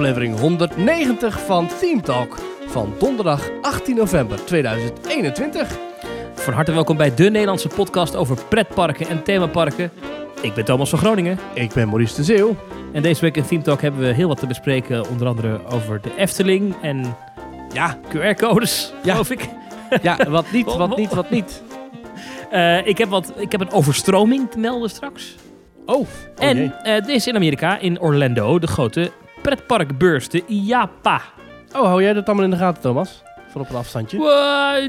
aflevering 190 van Team Talk van donderdag 18 november 2021. Van harte welkom bij de Nederlandse podcast over pretparken en themaparken. Ik ben Thomas van Groningen Ik ben Maurice de Zeeuw. en deze week in Theme Talk hebben we heel wat te bespreken. Onder andere over de Efteling en Ja, QR-codes, Ja. geloof ik. ja, wat niet, wat niet, wat niet. Eh, ik, heb wat, ik heb een overstroming te melden straks. Oh, oh en jee. eh er is in Amerika, in Orlando, de grote pretparkbeurs, de IAPA. Oh, hou jij dat allemaal in de gaten, Thomas? Van op een afstandje.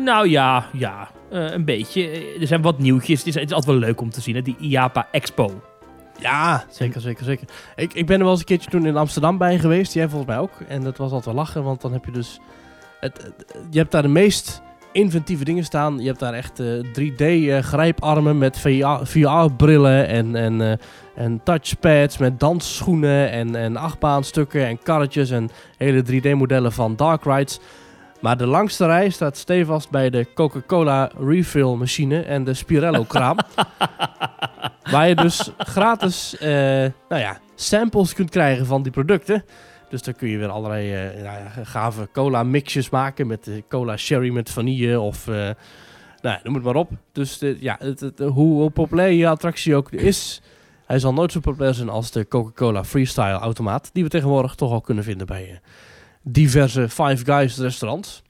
Nou ja, ja eh, een beetje. Eh, Er zijn wat nieuwtjes. Het is, het is altijd wel leuk om te zien, hè? die IAPA Expo. Ja, zeker, zeker, zeker. Ik, ik ben er wel eens een keertje toen in Amsterdam bij geweest. Jij volgens mij ook. En dat was altijd wel lachen, want dan heb je dus... Het, het- je hebt daar de meest inventieve dingen staan. Je hebt daar echt 3D-grijparmen met VR-brillen en, en, eh, en touchpads met dansschoenen en, en achtbaanstukken en karretjes en hele 3D-modellen van dark rides. Maar de langste rij staat stevast bij de Coca-Cola refill machine en de Spirello-kraam. Waar je dus gratis eh, nou ja, samples kunt krijgen van die producten. Dus dan kun je weer allerlei eh, ja, gave cola mixjes maken met eh, cola sherry met vanille of eh, nou, noem het maar op. Dus ja, het, het- hoe, hoe populair je attractie ook is, hij zal nooit zo populair zijn als de Coca-Cola Freestyle automaat. Die we tegenwoordig toch al kunnen vinden bij diverse Five Guys restaurants.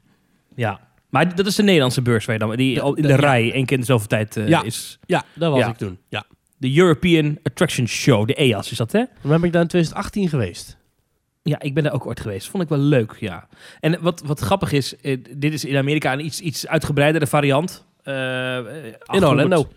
Ja. Maar dat is de Nederlandse beurs waar je dan die in de de- ja. rij één keer in zoveel tijd Ja. is. Ja, dat was Ja. ik toen. Ja. De European Attraction Show, de EAS is dat hè? Dan ben ik daar in 2018 geweest. Ja, ik ben daar ook ooit geweest. Vond ik wel leuk, ja. En wat, wat grappig is, eh, dit is in Amerika een iets, iets uitgebreidere variant. Eh, In Orlando.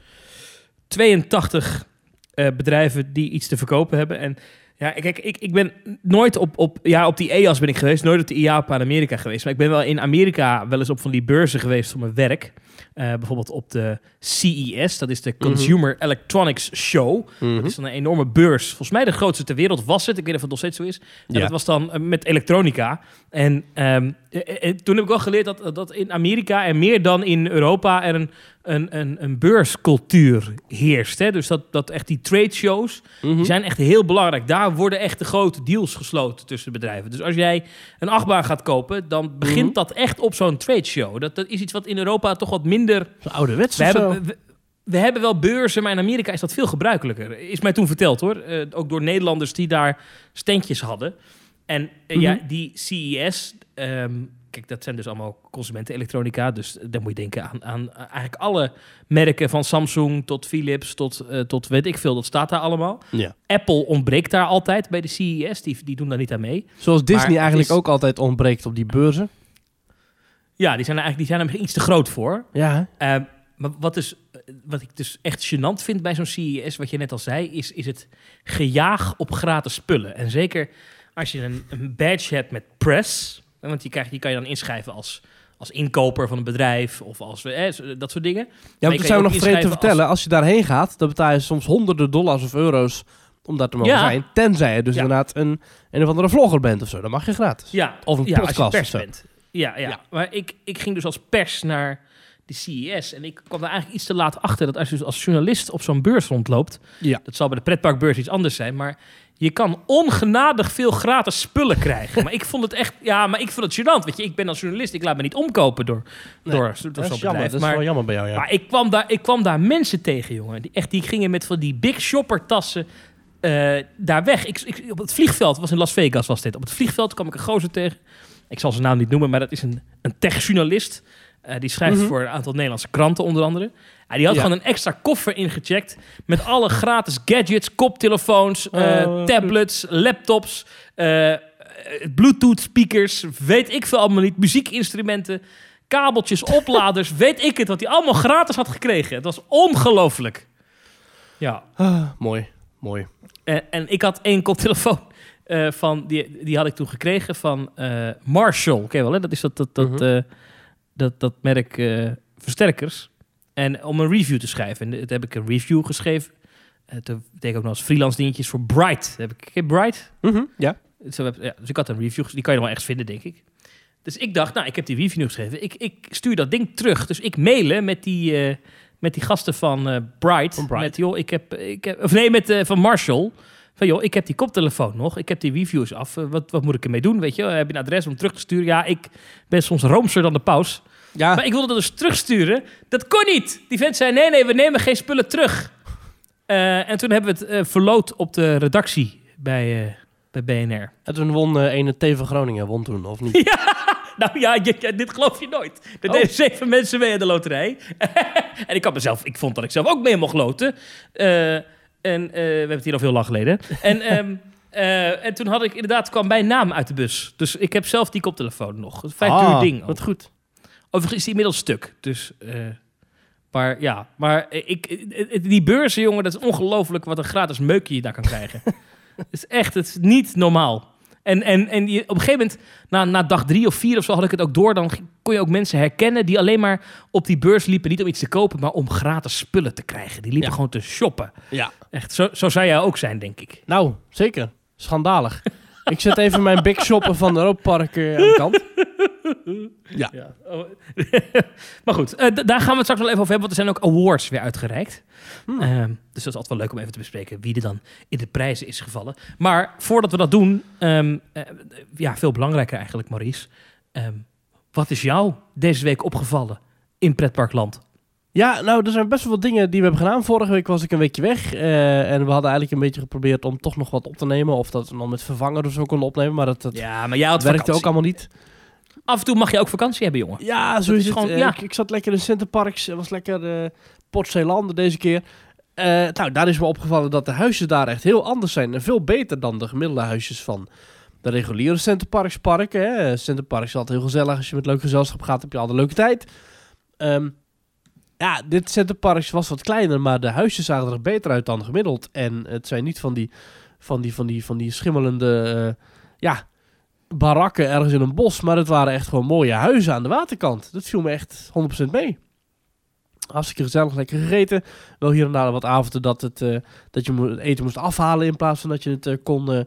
82 eh, bedrijven die iets te verkopen hebben. En ja, kijk, ik, ik ben nooit op, op, ja, op die EAS ben ik geweest, nooit op de IAPA in Amerika geweest. Maar ik ben wel in Amerika wel eens op van die beurzen geweest voor mijn werk. Eh, bijvoorbeeld op de CES, dat is de Consumer Electronics Show. Mhm. Dat is dan een enorme beurs. Volgens mij de grootste ter wereld was het. Ik weet niet of het nog steeds zo is. En Ja. dat was dan eh, met elektronica. En ehm, eh, toen heb ik wel geleerd dat, dat in Amerika en meer dan in Europa er een, een, een, een beurscultuur heerst. Hè? Dus dat, dat echt die trade shows, Mhm. die zijn echt heel belangrijk. Daar worden echt de grote deals gesloten tussen bedrijven. Dus als jij een achtbaan gaat kopen, dan begint Mhm. dat echt op zo'n trade show. Dat, dat is iets wat in Europa toch wat minder ouderwets we hebben, we, we hebben wel beurzen, maar in Amerika is dat veel gebruikelijker. Is mij toen verteld hoor. Eh, ook door Nederlanders die daar standjes hadden. En eh, ja, Mhm. die CES, ehm, kijk, dat zijn dus allemaal consumentenelektronica. Dus dan moet je denken aan, aan eigenlijk alle merken van Samsung tot Philips tot, eh, tot weet ik veel. Dat staat daar allemaal. Ja. Apple ontbreekt daar altijd bij de CES. Die, die doen daar niet aan mee. Zoals Disney eigenlijk is- ook altijd ontbreekt op die beurzen. Ja, die zijn er eigenlijk die zijn er misschien iets te groot voor. Ja, hè? Eh, maar wat, dus, wat ik dus echt gênant vind bij zo'n CES, wat je net al zei, is, is het gejaag op gratis spullen. En zeker als je een, een badge hebt met press, want die, krijg, die kan je dan inschrijven als, als inkoper van een bedrijf of als eh, dat soort dingen. Ja, Maar dat zijn we je nog vergeten te vertellen. Als... je daarheen gaat, dan betaal je soms honderden dollars of euro's om daar te mogen Ja. zijn. Tenzij je dus Ja. inderdaad een, een of andere vlogger bent of zo. Dan mag je gratis. Ja, Of een ja, podcast als je pers of zo. bent. Ja, ja. Ja. maar ik, ik ging dus als pers naar de CES en ik kwam daar eigenlijk iets te laat achter dat als je dus als journalist op zo'n beurs rondloopt, Ja. dat zal bij de pretparkbeurs iets anders zijn, maar je kan ongenadig veel gratis spullen krijgen. maar ik vond het echt, ja, maar ik vond het gênant. Weet je, ik ben als journalist, ik laat me niet omkopen door, Nee, door, door Dat zo'n is jammer. bedrijf. Dat is maar wel jammer bij jou, ja. maar ik kwam, daar, ik kwam daar mensen tegen, jongen. Die, echt, die gingen met van die big shopper tassen eh, daar weg. Ik, ik, op het vliegveld, was in Las Vegas was dit. Op het vliegveld kwam ik een gozer tegen. Ik zal zijn naam niet noemen, maar dat is een, een techjournalist. Eh, die schrijft Mhm. voor een aantal Nederlandse kranten onder andere. En die had Ja. gewoon een extra koffer ingecheckt met alle gratis gadgets, koptelefoons, eh, Oh, tablets, laptops, Bluetooth speakers, weet ik veel allemaal niet, muziekinstrumenten, kabeltjes, opladers, weet ik het, wat hij allemaal gratis had gekregen. Het was ongelooflijk. Ja, Ah, mooi, mooi. en, en ik had één koptelefoon eh, van, die, die had ik toen gekregen van eh, Marshall. Je wel, hè? Dat is dat, dat, dat, Mhm. eh, dat, dat merk versterkers. En om een review te schrijven. En toen heb ik een review geschreven. Toen deed ik ook nog eens freelance dingetjes voor Bright. Heb ik, Bright? Mhm, Ja. Zo heb, ja, dus ik had een review, die kan je nog wel ergens vinden, denk ik. Dus ik dacht, nou, ik heb die review nu geschreven. Ik, ik stuur dat ding terug. Dus ik mailen met die, met die gasten van Bright. Van Bright. Met, joh, ik heb, ik heb, of nee, met, van Marshall. Van joh, ik heb die koptelefoon nog, ik heb die reviews af. eh, wat, wat moet ik ermee doen? Weet je, heb je een adres om terug te sturen? Ja, ik ben soms roomser dan de paus. Ja, Maar ik wilde dat dus terugsturen. Dat kon niet. Die vent zei: nee, nee, we nemen geen spullen terug. Eh, en toen hebben we het eh, verloot op de redactie bij, eh, bij BNR. en toen won ene T van Groningen, won toen, of niet? Nou ja, je- je- dit geloof je nooit. Er Oh. deden zeven mensen mee aan de loterij. en ik had mezelf, ik vond dat ik zelf ook mee mocht loten. En eh, we hebben het hier al veel lang geleden. en, ehm, eh, en toen had ik inderdaad, kwam mijn naam uit de bus. Dus ik heb zelf die koptelefoon nog. Een Vijf Ah, uur ding. ook. Wat goed. Overigens is die inmiddels stuk. Dus, eh, maar ja, maar ik, die beurzen, jongen, dat is ongelooflijk wat een gratis meukje je daar kan krijgen. Het is echt, het is niet normaal. En, en, en je, op een gegeven moment, na, na dag drie of vier of zo, had ik het ook door. Dan kon je ook mensen herkennen die alleen maar op die beurs liepen. Niet om iets te kopen, maar om gratis spullen te krijgen. Die liepen Ja. gewoon te shoppen. Ja. Echt, zo, zo zou jij ook zijn, denk ik. Nou, zeker. Schandalig. ik zet even mijn big shoppen van Europa Park eh, aan de kant. Ja. Ja. Oh. maar goed, eh, daar gaan we het straks wel even over hebben. Want er zijn ook awards weer uitgereikt. Hmm. Ehm, dus dat is altijd wel leuk om even te bespreken wie er dan in de prijzen is gevallen. Maar voordat we dat doen, ehm, eh, ja, veel belangrijker eigenlijk, Maurice. Ehm, wat is jou deze week opgevallen in pretparkland? Ja, nou, er zijn best wel wat dingen die we hebben gedaan. Vorige week was ik een weekje weg. eh, en we hadden eigenlijk een beetje geprobeerd om toch nog wat op te nemen. Of dat we dan met vervanger of zo konden opnemen. Maar dat, dat Ja, maar jij had werkte vakantie. ook allemaal niet. Af en toe mag je ook vakantie hebben, jongen. Ja, zo Dat is het. gewoon- Eh, ja. ik, ik zat lekker in Centerparks. Het was lekker eh Port Zeelanden deze keer. Eh, nou, daar is me opgevallen dat de huisjes daar echt heel anders zijn. En veel beter dan de gemiddelde huisjes van de reguliere Centerparks parken. Hè. Centerparks is altijd heel gezellig. Als je met leuk gezelschap gaat, heb je altijd een leuke tijd. Ehm, ja, dit Centerparks was wat kleiner, maar de huisjes zagen er beter uit dan gemiddeld. En het zijn niet van die, van die, van die, van die schimmelende eh, ja, barakken ergens in een bos, maar het waren echt gewoon mooie huizen aan de waterkant. Dat viel me echt 100% mee. Hartstikke gezellig, lekker gegeten. Wel hier en daar wat avonden dat, het, eh, dat je het eten moest afhalen in plaats van dat je het eh, kon, eh,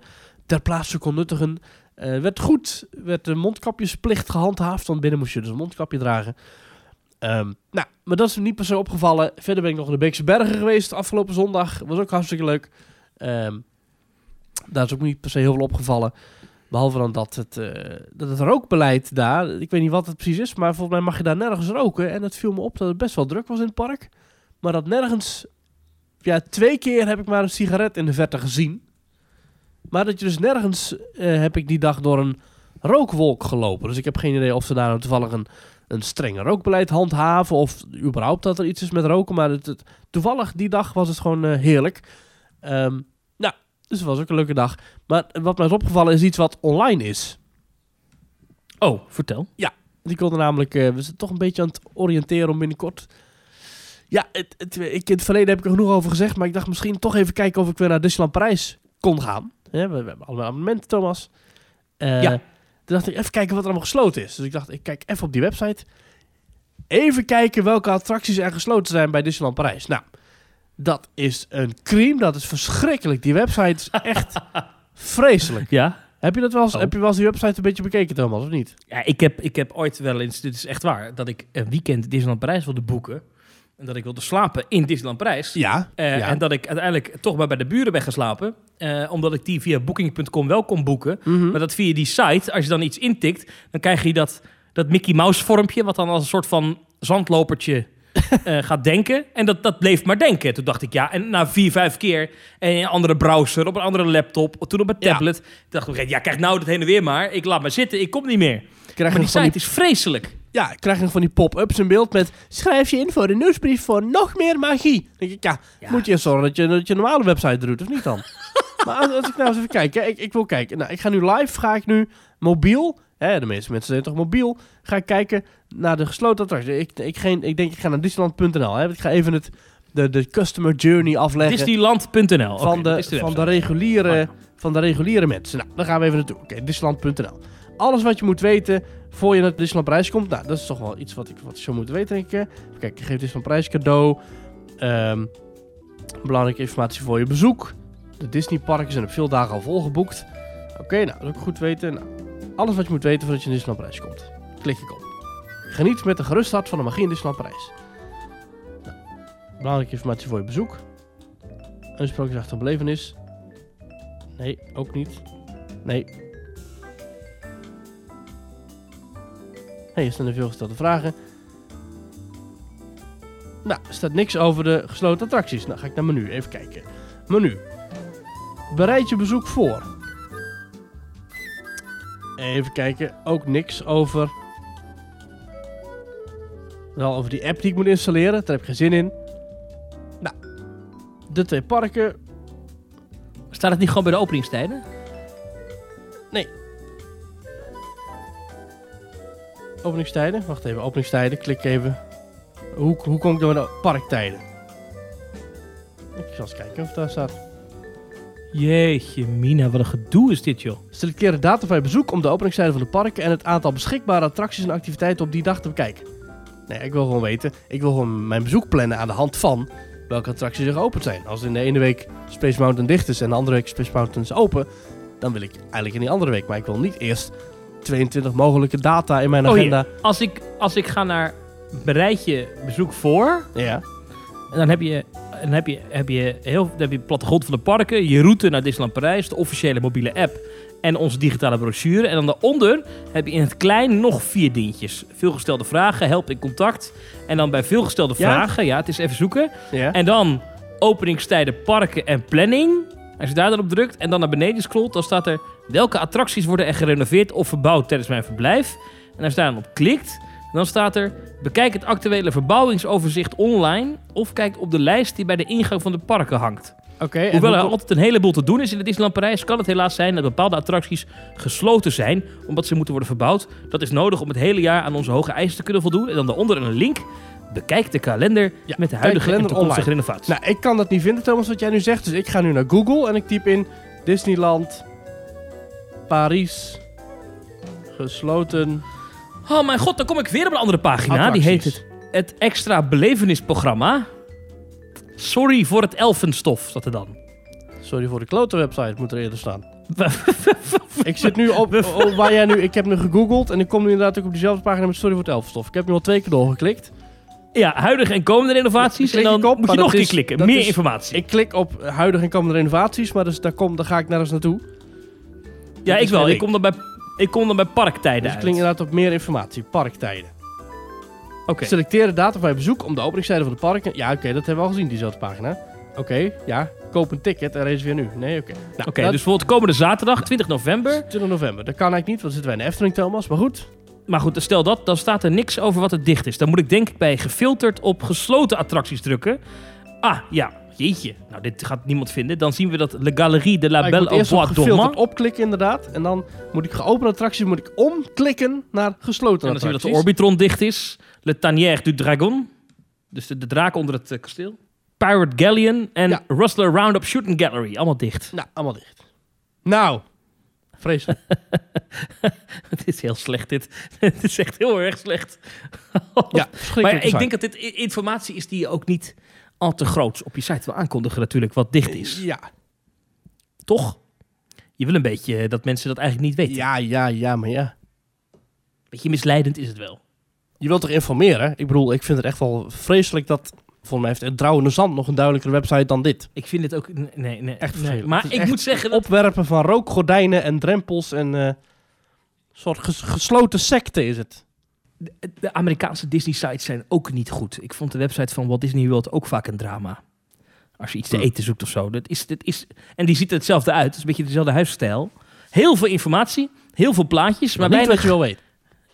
ter plaatse kon nuttigen. Werd goed, werd de mondkapjesplicht gehandhaafd, want binnen moest je dus een mondkapje dragen. Ehm, nou, maar dat is me niet per se opgevallen. Verder ben ik nog in de Beekse Bergen geweest afgelopen zondag. Was ook hartstikke leuk. Ehm, daar is ook niet per se heel veel opgevallen. Behalve dan dat het, eh, dat het rookbeleid daar, ik weet niet wat het precies is, maar volgens mij mag je daar nergens roken. En het viel me op dat het best wel druk was in het park. Maar dat nergens, ja, twee keer heb ik maar een sigaret in de verte gezien. Maar dat je dus nergens, eh, heb ik die dag door een rookwolk gelopen. Dus ik heb geen idee of ze daar nou toevallig een, een strenge rookbeleid handhaven. Of überhaupt dat er iets is met roken. Maar het, toevallig die dag was het gewoon eh, heerlijk. Nou, dus het was ook een leuke dag. Maar wat mij is opgevallen is iets wat online is. Oh, vertel. Die konden namelijk, eh, we zijn toch een beetje aan het oriënteren om binnenkort. Ja, het, het, ik, in het verleden heb ik er genoeg over gezegd, maar ik dacht misschien toch even kijken of ik weer naar Disneyland Parijs kon gaan. We hebben allemaal abonnementen, Thomas. Eh, Ja. Toen dacht ik even kijken wat er allemaal gesloten is. Dus ik dacht, ik kijk even op die website. Even kijken welke attracties er gesloten zijn bij Disneyland Parijs. Nou, dat is een cream. Dat is verschrikkelijk. Die website is echt vreselijk. Ja? Heb je, dat wel eens, Oh. heb je wel eens die website een beetje bekeken, Thomas, of niet? Ja, ik heb, ik heb ooit wel eens, dit is echt waar, dat ik een weekend Disneyland Parijs wilde boeken. En dat ik wilde slapen in Disneyland Parijs. Ja. Eh, ja. En dat ik uiteindelijk toch maar bij de buren ben geslapen. eh, omdat ik die via booking.com wel kon boeken. Mhm. Maar dat via die site, als je dan iets intikt, dan krijg je dat, dat Mickey Mouse vormpje, wat dan als een soort van zandlopertje eh, gaat denken. En dat, dat bleef maar denken. Toen dacht ik, ja, en na vier, vijf keer en in een andere browser, op een andere laptop, toen op een Ja. tablet. dacht ik, ja, krijg nou het heen en weer maar. Ik laat maar zitten, ik kom niet meer. krijg Maar die site die, is vreselijk. ja, ik krijg nog van die pop-ups in beeld met... Schrijf je in voor de nieuwsbrief voor nog meer magie. Dan denk ik, ja, Ja. moet je zorgen dat je, dat je een normale website doet, of niet dan? maar als, als ik nou eens even kijk, hè, ik, ik wil kijken. Nou, ik ga nu live, ga ik nu mobiel... Hè, de meeste mensen zijn toch mobiel. Ga ik kijken naar de gesloten attracties. Ik, ik, geen, ik denk, ik ga naar Disneyland.nl. Ik ga even het, de, de customer journey afleggen. Disneyland.nl. van, de, van, de reguliere, van de reguliere mensen. Nou, daar gaan we even naartoe. Oké, Disneyland.nl. Alles wat je moet weten voor je naar Disneyland Prijs komt. Nou, dat is toch wel iets wat ik, wat ik zou moeten weten, denk ik. kijken, je geeft Disneyland Prijs cadeau. Ehm, belangrijke informatie voor je bezoek. De Disneyparken zijn op veel dagen al volgeboekt. Oké, nou, dat ook goed weten. Nou, alles wat je moet weten voordat je in Disneyland Prijs komt. Klik ik op. Geniet met een gerust van de magie in Disneyland Prijs. Nou, belangrijke informatie voor je bezoek. Een sprookjesachtige belevenis. Nee, ook niet. Nee. Hey, er staan er veel gestelde vragen. Nou, er staat niks over de gesloten attracties. Nou, ga ik naar menu. Even kijken. Menu. Bereid je bezoek voor. Even kijken. Ook niks over... Wel over die app die ik moet installeren. Daar heb ik geen zin in. Nou. De twee parken. Staat het niet gewoon bij de openingstijden? Openingstijden. Wacht even. Openingstijden. Klik even. Hoe, hoe kom ik door de parktijden? Ik zal eens kijken of daar staat. Jeetje, Mina, wat een gedoe is dit, joh. Selecteer de datum van je bezoek om de openingstijden van de parken en het aantal beschikbare attracties en activiteiten op die dag te bekijken. Nee, ik wil gewoon weten. Ik wil gewoon mijn bezoek plannen aan de hand van welke attracties er geopend zijn. Als in de ene week Space Mountain dicht is en de andere week Space Mountain is open, dan wil ik eigenlijk in die andere week. Maar ik wil niet eerst 22 mogelijke data in mijn Oh, agenda. Als ik, als ik ga naar bereid je bezoek voor, Ja. en dan heb je, dan heb je, heb je heel dan heb je het plattegrond van de parken, je route naar Disneyland Parijs, de officiële mobiele app en onze digitale brochure. En dan daaronder heb je in het klein nog vier dingetjes. Veelgestelde vragen, help in contact. En dan bij veelgestelde Ja? vragen, ja, het is even zoeken. ja. En dan openingstijden, parken en planning. Als je daar dan op drukt en dan naar beneden scrolt, dan staat er welke attracties worden er gerenoveerd of verbouwd tijdens mijn verblijf. En als je daar dan op klikt, dan staat er bekijk het actuele verbouwingsoverzicht online of kijk op de lijst die bij de ingang van de parken hangt. Oké. Hoewel hoe er altijd een heleboel te doen is in het Disneyland Parijs, kan het helaas zijn dat bepaalde attracties gesloten zijn omdat ze moeten worden verbouwd. Dat is nodig om het hele jaar aan onze hoge eisen te kunnen voldoen. En dan daaronder een link. Bekijk de kalender Ja, met de huidige en toekomstige online. renovaties. Nou, ik kan dat niet vinden, Thomas, wat jij nu zegt. Dus ik ga nu naar Google en ik typ in Disneyland Parijs gesloten. Oh mijn god, dan kom ik weer op een andere pagina. Die heet het, het extra belevenisprogramma. Sorry voor het elfenstof, staat er dan. Sorry voor de klote website, moet er eerder staan. ik zit nu op, op waar jij nu, ik heb nu gegoogeld en ik kom nu inderdaad ook op diezelfde pagina met Sorry voor het elfstof. Ik heb nu al twee keer doorgeklikt. Ja, huidige en komende renovaties. En dan op, moet je nog een keer klikken. Meer is- informatie. Ik klik op huidige en komende renovaties, maar dus daar, kom, daar ga ik nergens naartoe. ja, dat ik wel. Ik kom dan bij, ik kom dan bij parktijden Dus uit. klik inderdaad op meer informatie, parktijden. Oké. Selecteer de datum van je bezoek om de openingstijden van de parken. Ja, oké, dat hebben we al gezien, diezelfde pagina. Oké, ja. Koop een ticket en reserveer nu. Nee, oké. Nou, Oké, dat- dus bijvoorbeeld komende zaterdag, 20 november. 20 november. Dat kan eigenlijk niet, want dan zitten wij in de Efteling, Thomas. Maar goed. Maar goed, stel dat, dan staat er niks over wat het dicht is. Dan moet ik denk ik bij gefilterd op gesloten attracties drukken. Ah, ja, jeetje. Nou, dit gaat niemand vinden. Dan zien we dat Le Galerie de la ik Belle au Bois Dormant. opklikken, inderdaad. En dan moet ik geopende attracties moet ik omklikken naar gesloten En dan zien we dat de attracties. Orbitron dicht is. Le Tanière du Dragon. Dus de, de draak onder het eh, kasteel. Pirate Galleon en Ja. Rustler Roundup Shooting Gallery. Allemaal dicht. Nou, allemaal dicht. Nou, vreselijk. Het is heel slecht dit. Het is echt heel erg slecht. ja, maar ik denk dat dit informatie is die je ook niet al te groot op je site wil aankondigen natuurlijk. Wat dicht is. Ja, Toch? Je wil een beetje eh, dat mensen dat eigenlijk niet weten. ja, ja, ja, maar ja. Beetje misleidend is het wel. Je wilt toch informeren? Ik bedoel, ik vind het echt wel vreselijk dat... Volgens mij heeft het Drouwende Zand nog een duidelijkere website dan dit. Ik vind het ook... Nee, nee. Echt nee. Maar ik echt moet zeggen dat... Opwerpen van rookgordijnen en drempels en... een soort ges- gesloten secte is het. De, Amerikaanse Disney-sites zijn ook niet goed. Ik vond de website van Walt Disney World ook vaak een drama. Als je iets te Hm. eten zoekt of zo. Dat is, dat is, en die ziet er hetzelfde uit. Het is een beetje dezelfde huisstijl. Heel veel informatie. Heel veel plaatjes. Maar, Maar wat je wil weten.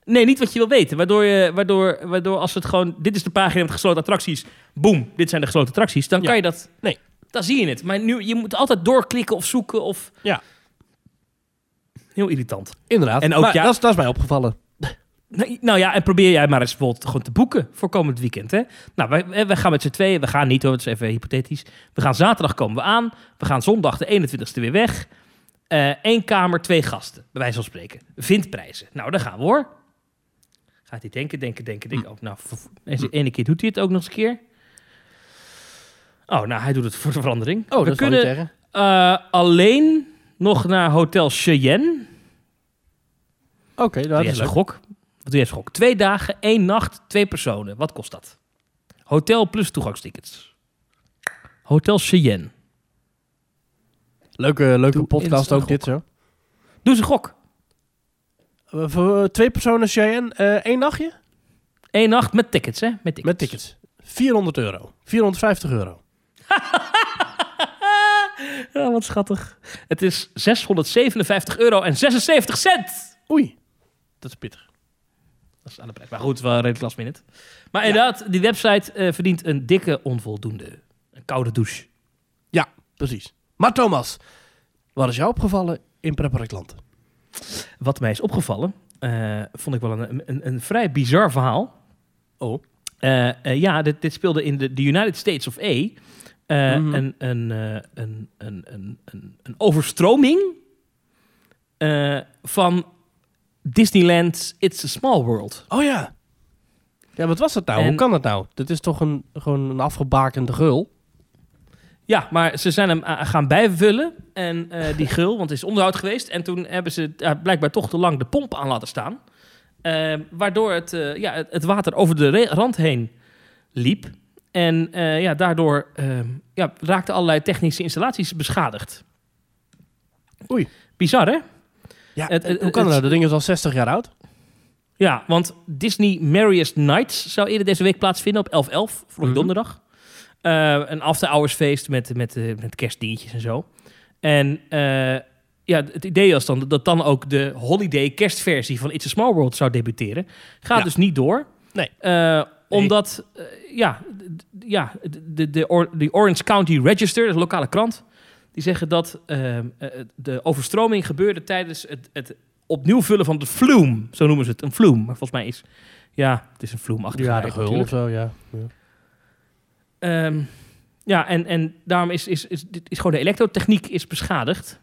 Nee, niet wat je wil weten. Waardoor, je, waardoor, waardoor als het gewoon... Dit is de pagina met gesloten attracties. Boom, dit zijn de gesloten attracties. Dan Ja. kan je dat... Nee. Dan zie je het. Maar nu, je moet altijd doorklikken of zoeken of... Ja. Heel irritant. Inderdaad. En ook, maar ja- dat, is, dat is mij opgevallen. Nou, ja, en probeer jij maar eens bijvoorbeeld gewoon te boeken voor komend weekend. Hè? Nou, wij, wij gaan met z'n tweeën, we gaan niet hoor, het is even hypothetisch. We gaan zaterdag komen we aan. We gaan zondag de 21ste weer weg. Eén kamer, twee gasten, bij wijze van spreken. Vindprijzen. Nou, daar gaan we hoor. Gaat hij denken, denken, denken, denken. Oh, nou, deze ene keer doet hij het ook nog eens een keer. Oh, nou, hij doet het voor de verandering. Oh, we dat kunnen eh, alleen nog naar Hotel Cheyenne. Oké, dat is een gok? Wat doe jij gok? Twee dagen, één nacht, twee personen. Wat kost dat? Hotel plus toegangstickets. Hotel Cheyenne. Leuke, leuke Doe podcast ook dit zo. Doe eens een gok. Eh, voor eh, twee personen Cheyenne, eh één nachtje? Eén nacht met tickets, hè? Met tickets. Met tickets. 400 euro. 450 euro. Ja, wat schattig. Het is 657 euro en 76 cent. Oei, dat is pittig. Dat is aan de prijs. Maar goed, wel redelijk last minute. Maar inderdaad, die website eh, verdient een dikke onvoldoende. Een koude douche. Precies. Maar Thomas, wat is jou opgevallen in Preparatlanten? Wat mij is opgevallen, eh, vond ik wel een, een, een vrij bizar verhaal. Oh. Eh, ja, dit, dit speelde in de, de United States of A. Eh, Mhm. een, een, eh, een, een, een, een, overstroming van Disneyland It's a Small World. Oh ja. Ja, wat was dat nou? En- Hoe kan dat nou? Dit is toch een, gewoon een afgebakende gul? Ja, maar ze zijn hem eh, gaan bijvullen. En eh, die gul, want het is onderhoud geweest. En toen hebben ze eh, blijkbaar toch te lang de pomp aan laten staan. Waardoor het, ja, het, het water over de rand heen liep. En ja, daardoor eh, ja, raakten allerlei technische installaties beschadigd. Oei. Bizar, hè? Ja, Het- het- hoe kan dat het- nou? Dat ding is al 60 jaar oud. Ja, want Disney Merriest Nights zou eerder deze week plaatsvinden op 11-11, vorige Mhm. donderdag. Eh, een after-hours feest met, met, eh, met kerstdingetjes en zo. En eh, ja, het idee was dan dat dan ook de holiday kerstversie van It's a Small World zou debuteren. Gaat Ja. dus niet door. Nee. Omdat, ja, ja de, de, de Orange County Register, de lokale krant, die zeggen dat eh, eh, de overstroming gebeurde tijdens het, het opnieuw vullen van de flume. Zo noemen ze het, een flume. Maar volgens mij is, ja, het is een flume-achtige Ja, de gul of zo, ja. ja. Ehm, ja, en, en daarom is, is, is, dit is gewoon de elektrotechniek is beschadigd.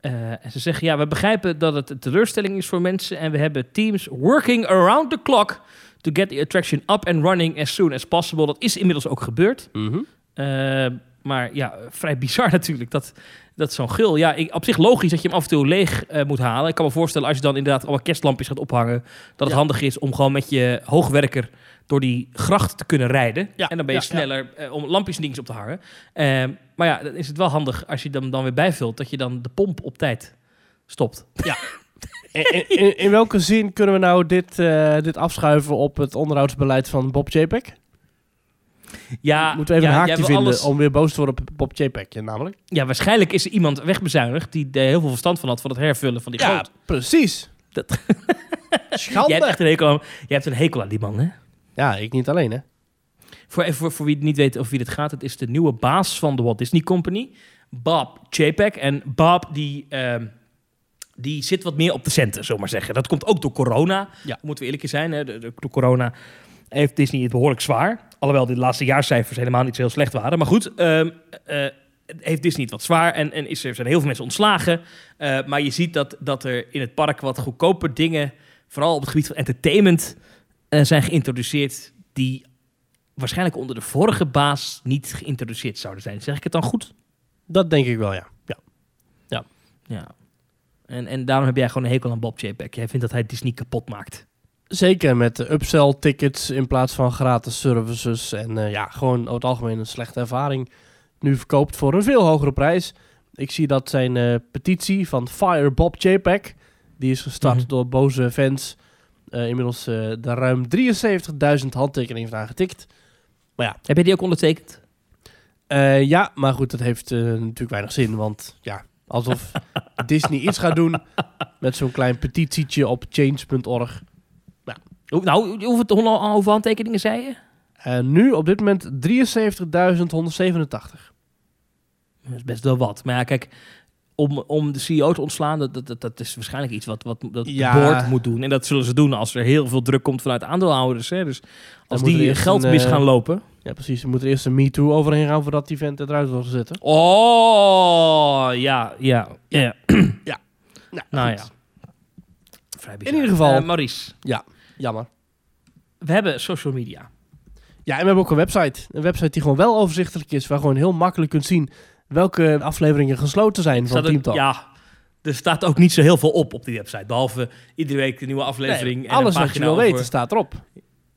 Eh, en ze zeggen, ja, we begrijpen dat het een teleurstelling is voor mensen en we hebben teams working around the clock to get the attraction up and running as soon as possible. Dat is inmiddels ook gebeurd. Mhm. Eh, maar ja, vrij bizar natuurlijk dat, dat zo'n gul. Ja, ik, op zich logisch dat je hem af en toe leeg eh, moet halen. Ik kan me voorstellen als je dan inderdaad allemaal kerstlampjes gaat ophangen, dat het Ja. handig is om gewoon met je hoogwerker door die gracht te kunnen rijden. Ja, En dan ben je ja, sneller eh, om lampjes en dingen op te hangen. Eh, maar ja, dan is het wel handig als je hem dan weer bijvult, dat je dan de pomp op tijd stopt. In, in, in welke zin kunnen we nou dit, eh, dit afschuiven op het onderhoudsbeleid van Bob Chapek? Ja, Moeten we even ja, een haakje vinden alles- om weer boos te worden op Bob namelijk? Ja, waarschijnlijk is er iemand wegbezuinigd die er heel veel verstand van had van het hervullen van die Ja, goot. precies. Dat- Schande. Jij hebt echt een hekel aan, jij hebt een hekel aan die man, hè? Ja, ik niet alleen, hè. Voor, even voor, voor wie het niet weet over wie dit gaat, het is de nieuwe baas van de Walt Disney Company, Bob Chapek. En Bob, die, ehm, die zit wat meer op de centen, zullen we maar zeggen. Dat komt ook door corona, Ja. moeten we eerlijk zijn. Hè? Door corona heeft Disney het behoorlijk zwaar. Alhoewel de laatste jaarcijfers helemaal niet zo heel slecht waren. Maar goed, ehm, eh, heeft Disney het wat zwaar en, en is er zijn heel veel mensen ontslagen. Eh, maar je ziet dat, dat er in het park wat goedkoper dingen, vooral op het gebied van entertainment, eh, zijn geïntroduceerd die waarschijnlijk onder de vorige baas niet geïntroduceerd zouden zijn. Zeg ik het dan goed? Dat denk ik wel, ja. ja. Ja. En, en daarom heb jij gewoon een hekel aan Bob Chapek. Jij vindt dat hij Disney kapot maakt. Zeker met de upsell tickets in plaats van gratis services. En eh, ja, gewoon over het algemeen een slechte ervaring. Nu verkoopt voor een veel hogere prijs. Ik zie dat zijn eh, petitie van Fire Bob Chapek. Die is gestart Mhm. door boze fans. eh, inmiddels de ruim 73.000 handtekeningen van aangetikt. Heb je die ook ondertekend? Ja, maar goed, dat heeft natuurlijk weinig zin. Want ja, alsof Disney iets gaat doen met zo'n klein petitietje op change.org. Nou, hoeveel, hoeveel handtekeningen zei je? En nu op dit moment 73.187. Dat is best wel wat. Maar ja, kijk, om, om de CEO te ontslaan, dat, dat, dat, is waarschijnlijk iets wat, wat dat Ja. de board moet doen. En dat zullen ze doen als er heel veel druk komt vanuit aandeelhouders. Hè. Dus als die geld een, mis eh, gaan lopen. Ja, precies. Er moet er eerst een MeToo overheen gaan voordat die vent eruit wordt gezet. Oh, ja, ja. ja. Ja. Nou ja. Vrij In ieder geval- Eh, Maurice, Jammer. we hebben social media. Ja, en we hebben ook een website. Een website die gewoon wel overzichtelijk is. Waar gewoon heel makkelijk kunt zien welke afleveringen gesloten zijn van Staat ook- Team Talk. ja, er staat ook niet zo heel veel op op die website. Behalve iedere week een nieuwe Nee, aflevering. en alles wat je wil over- weten staat erop.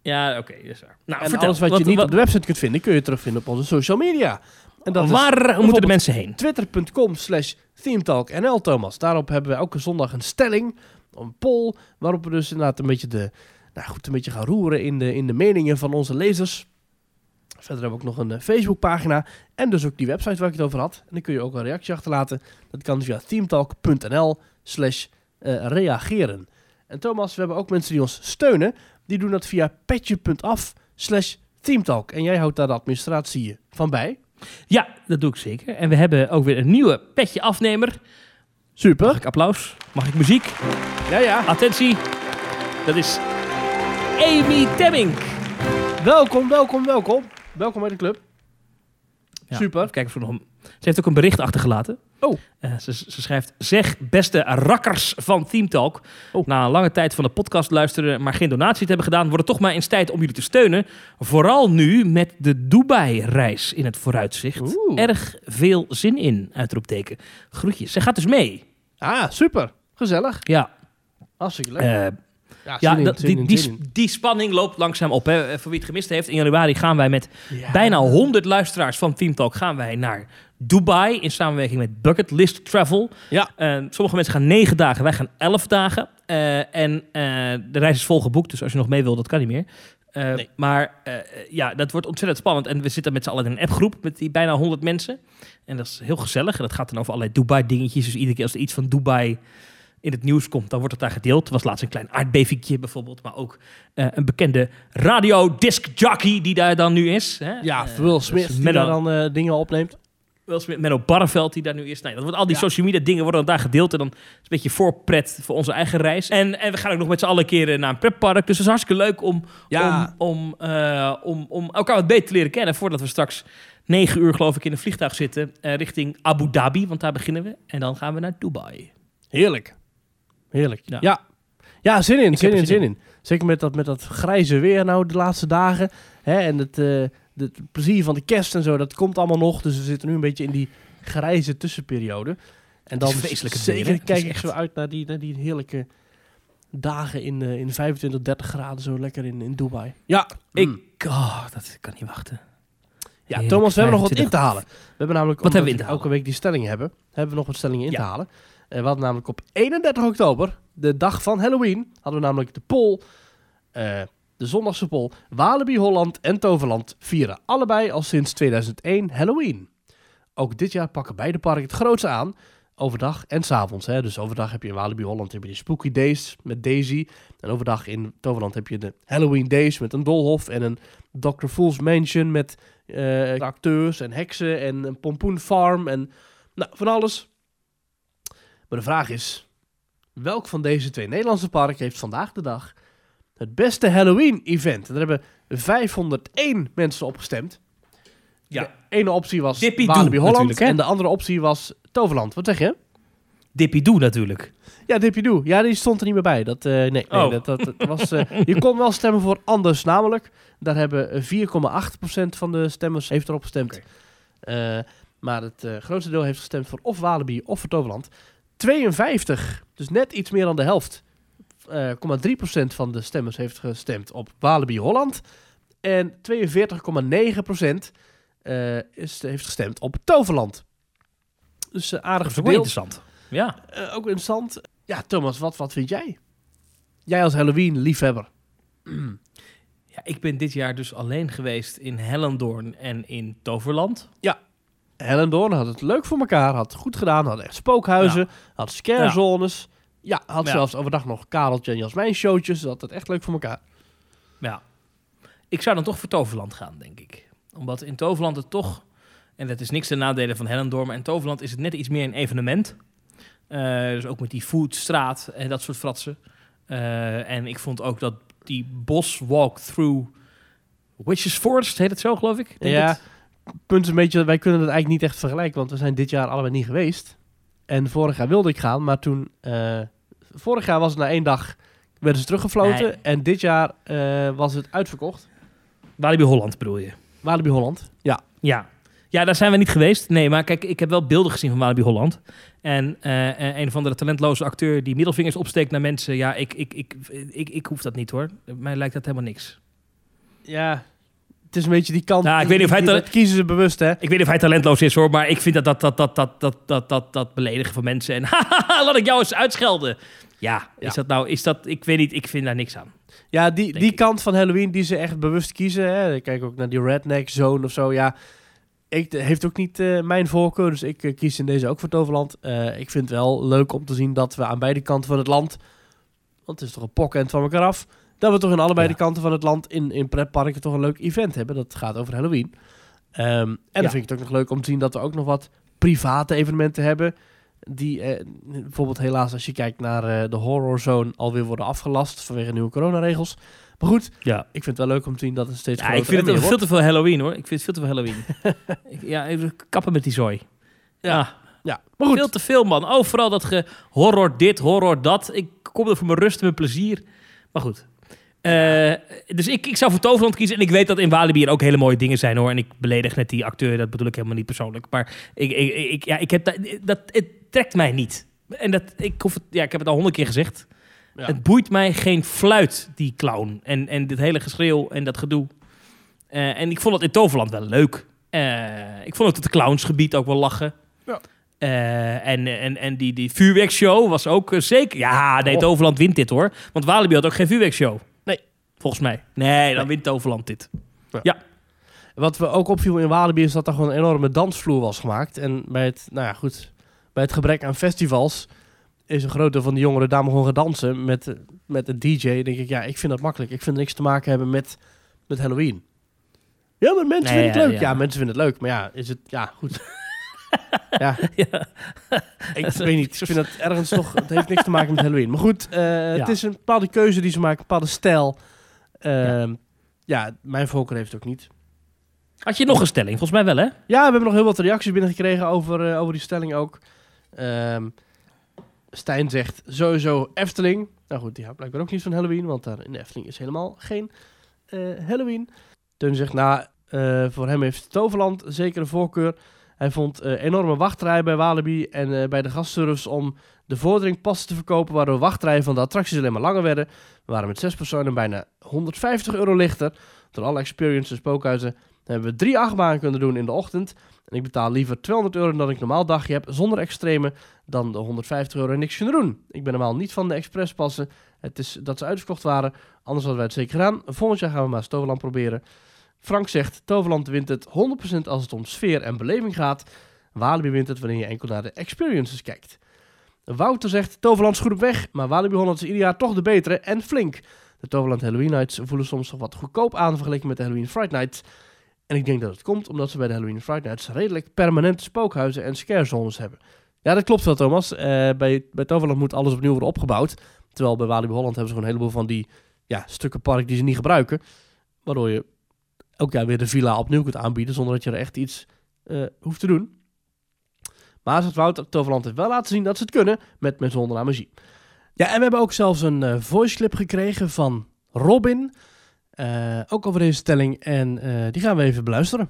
Ja, oké, is waar. Nou, en vertel, alles wat, je niet wat- op de website kunt vinden, kun je terugvinden op onze social media. En dat is Waar moeten de mensen heen? twitter.com slash themetalknl, Thomas. Daarop hebben we elke zondag een stelling, een poll, waarop we dus inderdaad een beetje, de, nou goed, een beetje gaan roeren in de, in de meningen van onze lezers. Verder hebben we ook nog een eh, Facebookpagina en dus ook die website waar ik het over had. En dan kun je ook een reactie achterlaten. Dat kan via themetalk.nl slash eh, reageren. En Thomas, we hebben ook mensen die ons steunen. Die doen dat via petje.af slash themetalk. En jij houdt daar de administratie van bij. Ja, dat doe ik zeker. En we hebben ook weer een nieuwe petje afnemer. Mag Super. ik applaus? Mag ik muziek? Ja, ja. Attentie. Dat is Amy Temming. Welkom, welkom, welkom. Welkom bij de club. Ja, Super. even kijken of we nog een- Ze heeft ook een bericht achtergelaten. Oh. Eh, ze, ze schrijft: Zeg, beste rakkers van Team Talk. Oh. Na een lange tijd van de podcast luisteren, maar geen donatie te hebben gedaan, wordt het toch maar eens tijd om jullie te steunen. Vooral nu met de Dubai-reis in het vooruitzicht. Oeh. Erg veel zin in, uitroepteken. Groetjes. Ze gaat dus mee. Ah, super. Gezellig. Ja, Hartstikke leuk. eh, ja, ja zin in, dat- zin die, in, die, zin in. die spanning loopt langzaam op. Hè. Voor wie het gemist heeft, in januari gaan wij met Ja. bijna 100 luisteraars van Team Talk gaan wij naar Dubai in samenwerking met Bucket List Travel. Ja. Eh, sommige mensen gaan 9 dagen, wij gaan 11 dagen. Eh, en eh, de reis is vol geboekt, dus als je nog mee wil, dat kan niet meer. Eh, Nee. Maar eh, ja, dat wordt ontzettend spannend. En we zitten met z'n allen in een appgroep met die bijna 100 mensen. En dat is heel gezellig. En dat gaat dan over allerlei Dubai-dingetjes. Dus iedere keer als er iets van Dubai in het nieuws komt, dan wordt het daar gedeeld. Er was laatst een klein aardbevingje bijvoorbeeld. Maar ook eh, een bekende radio-disc jockey die daar dan nu is. Hè? Ja, Will dus Smith die dan eh, dingen opneemt. Will Smith, Menno Barreveld die daar nu is. Nee, dat wordt al die Ja. social media dingen worden dan daar gedeeld. En dan is een beetje voorpret voor onze eigen reis. En, en we gaan ook nog met z'n allen keer eh, naar een pretpark. Dus het is hartstikke leuk om, Ja. om, om, eh, om, om elkaar wat beter te leren kennen. Voordat we straks negen uur geloof ik in een vliegtuig zitten. eh, richting Abu Dhabi, want daar beginnen we. En dan gaan we naar Dubai. Heerlijk. Heerlijk. Ja. Ja. Ja, zin in, zin in, zin in. Zeker met dat, met dat grijze weer nou de laatste dagen. Hè, en het, het plezier van de kerst en zo, dat komt allemaal nog. Dus we zitten nu een beetje in die grijze tussenperiode. En dan zeker weer, kijk ik echt- zo uit naar die, naar die heerlijke dagen in, eh, in 25, 30 graden zo lekker in, in Dubai. Ja, Ik, Mm. oh, dat kan niet wachten. Ja, Heerlijk, Thomas, we hebben nog wat in 25 te halen. We hebben namelijk, Wat omdat hebben we in te elke week die stellingen hebben, hebben we nog wat stellingen in Ja. te halen. Eh, we hadden namelijk op 31 oktober, de dag van Halloween, hadden we namelijk de poll, eh, de zondagse poll. Walibi Holland en Toverland vieren allebei al sinds 2001 Halloween. Ook dit jaar pakken beide parken het grootste aan, overdag en s'avonds. Dus overdag heb je in Walibi Holland heb je de Spooky Days met Daisy. En overdag in Toverland heb je de Halloween Days met een doolhof en een Dr. Fool's Mansion met eh, acteurs en heksen en een pompoenfarm en nou, van alles. Maar de vraag is, welk van deze twee Nederlandse parken heeft vandaag de dag het beste Halloween-event? Daar hebben 501 mensen op gestemd. Ja. De ene optie was Walibi Doe Holland hè? en de andere optie was Toverland. Wat zeg je? Dippy Doe natuurlijk. Ja, Dippy Doe. Ja, die stond er niet meer bij. Dat, eh, nee, nee Oh. dat, dat, dat was, eh, je kon wel stemmen voor anders, namelijk. Daar hebben eh, 4,8% van de stemmers heeft erop gestemd. Oké. Eh, maar het grootste deel heeft gestemd voor of Walibi of voor Toverland. 52, dus net iets meer dan de helft, eh 0,3% van de stemmers heeft gestemd op Walibi Holland. En 42,9% eh, is, heeft gestemd op Toverland. Dus eh, aardig verdeeld. interessant. Ja. Eh, ook interessant. Ja, Thomas, wat, wat vind jij? Jij als Halloween-liefhebber. ja. Ik ben dit jaar dus alleen geweest in Hellendoorn en in Toverland. Hellendoorn had het leuk voor elkaar, had het goed gedaan, had echt spookhuizen, had scarezones. Ja, had Ja. zelfs overdag nog Kareltje en Jasmijn showtjes. Dat had het echt leuk voor elkaar. Ja. Ik zou dan toch voor Toverland gaan, denk ik. Omdat in Toverland het toch... En dat is niks ten nadele van Hellendoorn, maar in Toverland is het net iets meer een evenement. Eh, dus ook met die foodstraat en dat soort fratsen. Eh, en ik vond ook dat die bos walk-through Witches Forest, heet het zo, geloof ik? Denk Ja, het. punt is een beetje, wij kunnen het eigenlijk niet echt vergelijken, want we zijn dit jaar allebei niet geweest. En vorig jaar wilde ik gaan, maar toen, eh, vorig jaar was het na één dag, werden ze teruggefloten. Nee. En dit jaar eh, was het uitverkocht. Walibi Holland bedoel je? Walibi Holland. Ja. Ja. Ja, daar zijn we niet geweest. Nee, maar kijk, ik heb wel beelden gezien van Walibi Holland. En eh, een of andere talentloze acteur die middelvingers opsteekt naar mensen. Ja, ik, ik, ik, ik, ik, hoef dat niet hoor. Mij lijkt dat helemaal niks. Ja, het is een beetje die kant. Nou, ik weet niet of hij dat kiezen ze bewust, hè? Ik weet niet of hij talentloos is hoor, maar ik vind dat dat, dat, dat, dat, dat, dat, dat, dat beledigen van mensen en laat ik jou eens uitschelden. Ja, Ja. is dat nou, is dat, ik weet niet, ik vind daar niks aan. Ja, die, die ik. kant van Halloween die ze echt bewust kiezen. Hè? Ik kijk ook naar die redneck zone of zo. Ja, ik, heeft ook niet eh, mijn voorkeur. Dus ik eh, kies in deze ook voor Toverland. Eh, ik vind het wel leuk om te zien dat we aan beide kanten van het land... Want het is toch een pokkend van elkaar af. Dat we toch in allebei Ja. de kanten van het land in, in pretparken toch een leuk event hebben. Dat gaat over Halloween. Ehm, en dan Ja. vind ik het ook nog leuk om te zien dat we ook nog wat private evenementen hebben. Die eh, bijvoorbeeld helaas als je kijkt naar eh, de horror zone alweer worden afgelast vanwege nieuwe coronaregels. Maar goed, Ja. ik vind het wel leuk om te zien dat het steeds Ja, ik vind het veel te veel Halloween hoor. Ik vind het veel te veel Halloween. Ik- ja, even kappen met die zooi. Ja, Ja, maar goed. veel te veel man. Oh, vooral dat ge horror dit, horror dat. Ik kom er voor mijn rust en mijn plezier. Maar goed. Eh, dus ik, ik zou voor Toverland kiezen. En ik weet dat in Walibi er ook hele mooie dingen zijn hoor. En ik beledig net die acteur. Dat bedoel ik helemaal niet persoonlijk. Maar ik, ik, ik, ja, ik heb dat, dat, het trekt mij niet. En dat, ik, hoef het, ja, ik heb het al honderd keer gezegd. Ja. Het boeit mij geen fluit, die clown. En, en dit hele geschreeuw en dat gedoe. Eh, en ik vond het in Toverland wel leuk. Eh, ik vond het het clownsgebied ook wel lachen. Ja. En, en, en die, die vuurwerkshow was ook zeker... Ja, nee, Oh. Toverland wint dit hoor. Want Walibi had ook geen vuurwerkshow. Volgens mij. Nee, dan Nee. wint Toverland dit. Wat we ook opviel in Walibi is dat er gewoon een enorme dansvloer was gemaakt. En bij het, nou ja, goed, bij het gebrek aan festivals is een groot deel van de jongeren daar maar gewoon gaan dansen met, met een DJ. Dan denk ik, ja, ik vind dat makkelijk. Ik vind niks te maken hebben met, met Halloween. Ja, maar mensen Nee, vinden het ja, leuk. ja. Ja. mensen vinden het leuk. Maar ja, is het, ja, goed. ja, Ja. ik weet niet. Ik vind het ergens toch, het heeft niks te maken met Halloween. Maar goed, eh, het Ja. is een bepaalde keuze die ze maken, een bepaalde stijl. Ehm, ja. mijn voorkeur heeft het ook niet. Had je nog een stelling? Volgens mij wel, hè? Ja, we hebben nog heel wat reacties binnengekregen over, eh, over die stelling ook. Ehm Stijn zegt sowieso Efteling. Nou goed, die houdt blijkbaar ook niet van Halloween, want daar in de Efteling is helemaal geen eh, Halloween. Teun zegt, nou, eh, voor hem heeft Toverland zeker een voorkeur. Hij vond eh, enorme wachtrijen bij Walibi en bij de gastservice om de vordering passen te verkopen, waardoor wachtrijen van de attracties alleen maar langer werden. We waren met zes personen bijna 150 euro lichter. Door alle experiences en spookhuizen hebben we drie achtbanen kunnen doen in de ochtend. En ik betaal liever 200 euro dan ik normaal dagje heb, zonder extreme, dan de 150 euro en niks kunnen doen. Ik ben normaal niet van de expresspassen. Het is dat ze uitverkocht waren, anders hadden wij het zeker gedaan. Volgend jaar gaan we maar Toverland proberen. Frank zegt, Toverland wint het 100% als het om sfeer en beleving gaat. Walibi wint het wanneer je enkel naar de experiences kijkt. Wouter zegt, Toverland is goed op weg, maar Walibi Holland is ieder jaar toch de betere en flink. De Toverland Halloween Nights voelen soms nog wat goedkoop aan vergeleken met de Halloween Fright Nights. En ik denk dat het komt omdat ze bij de Halloween Fright Nights redelijk permanente spookhuizen en scarezones hebben. Ja, dat klopt wel, Thomas. Eh, bij, bij Toverland moet alles opnieuw worden opgebouwd. Terwijl bij Walibi Holland hebben ze gewoon een heleboel van die ja, stukken park die ze niet gebruiken. Waardoor je elk jaar weer de villa opnieuw kunt aanbieden zonder dat je er echt iets eh, hoeft te doen. Maar Wouter, Toverland heeft wel laten zien dat ze het kunnen met met zonder aan magie. Ja, en we hebben ook zelfs een eh voice clip gekregen van Robin. eh, ook over deze stelling. En eh, die gaan we even beluisteren.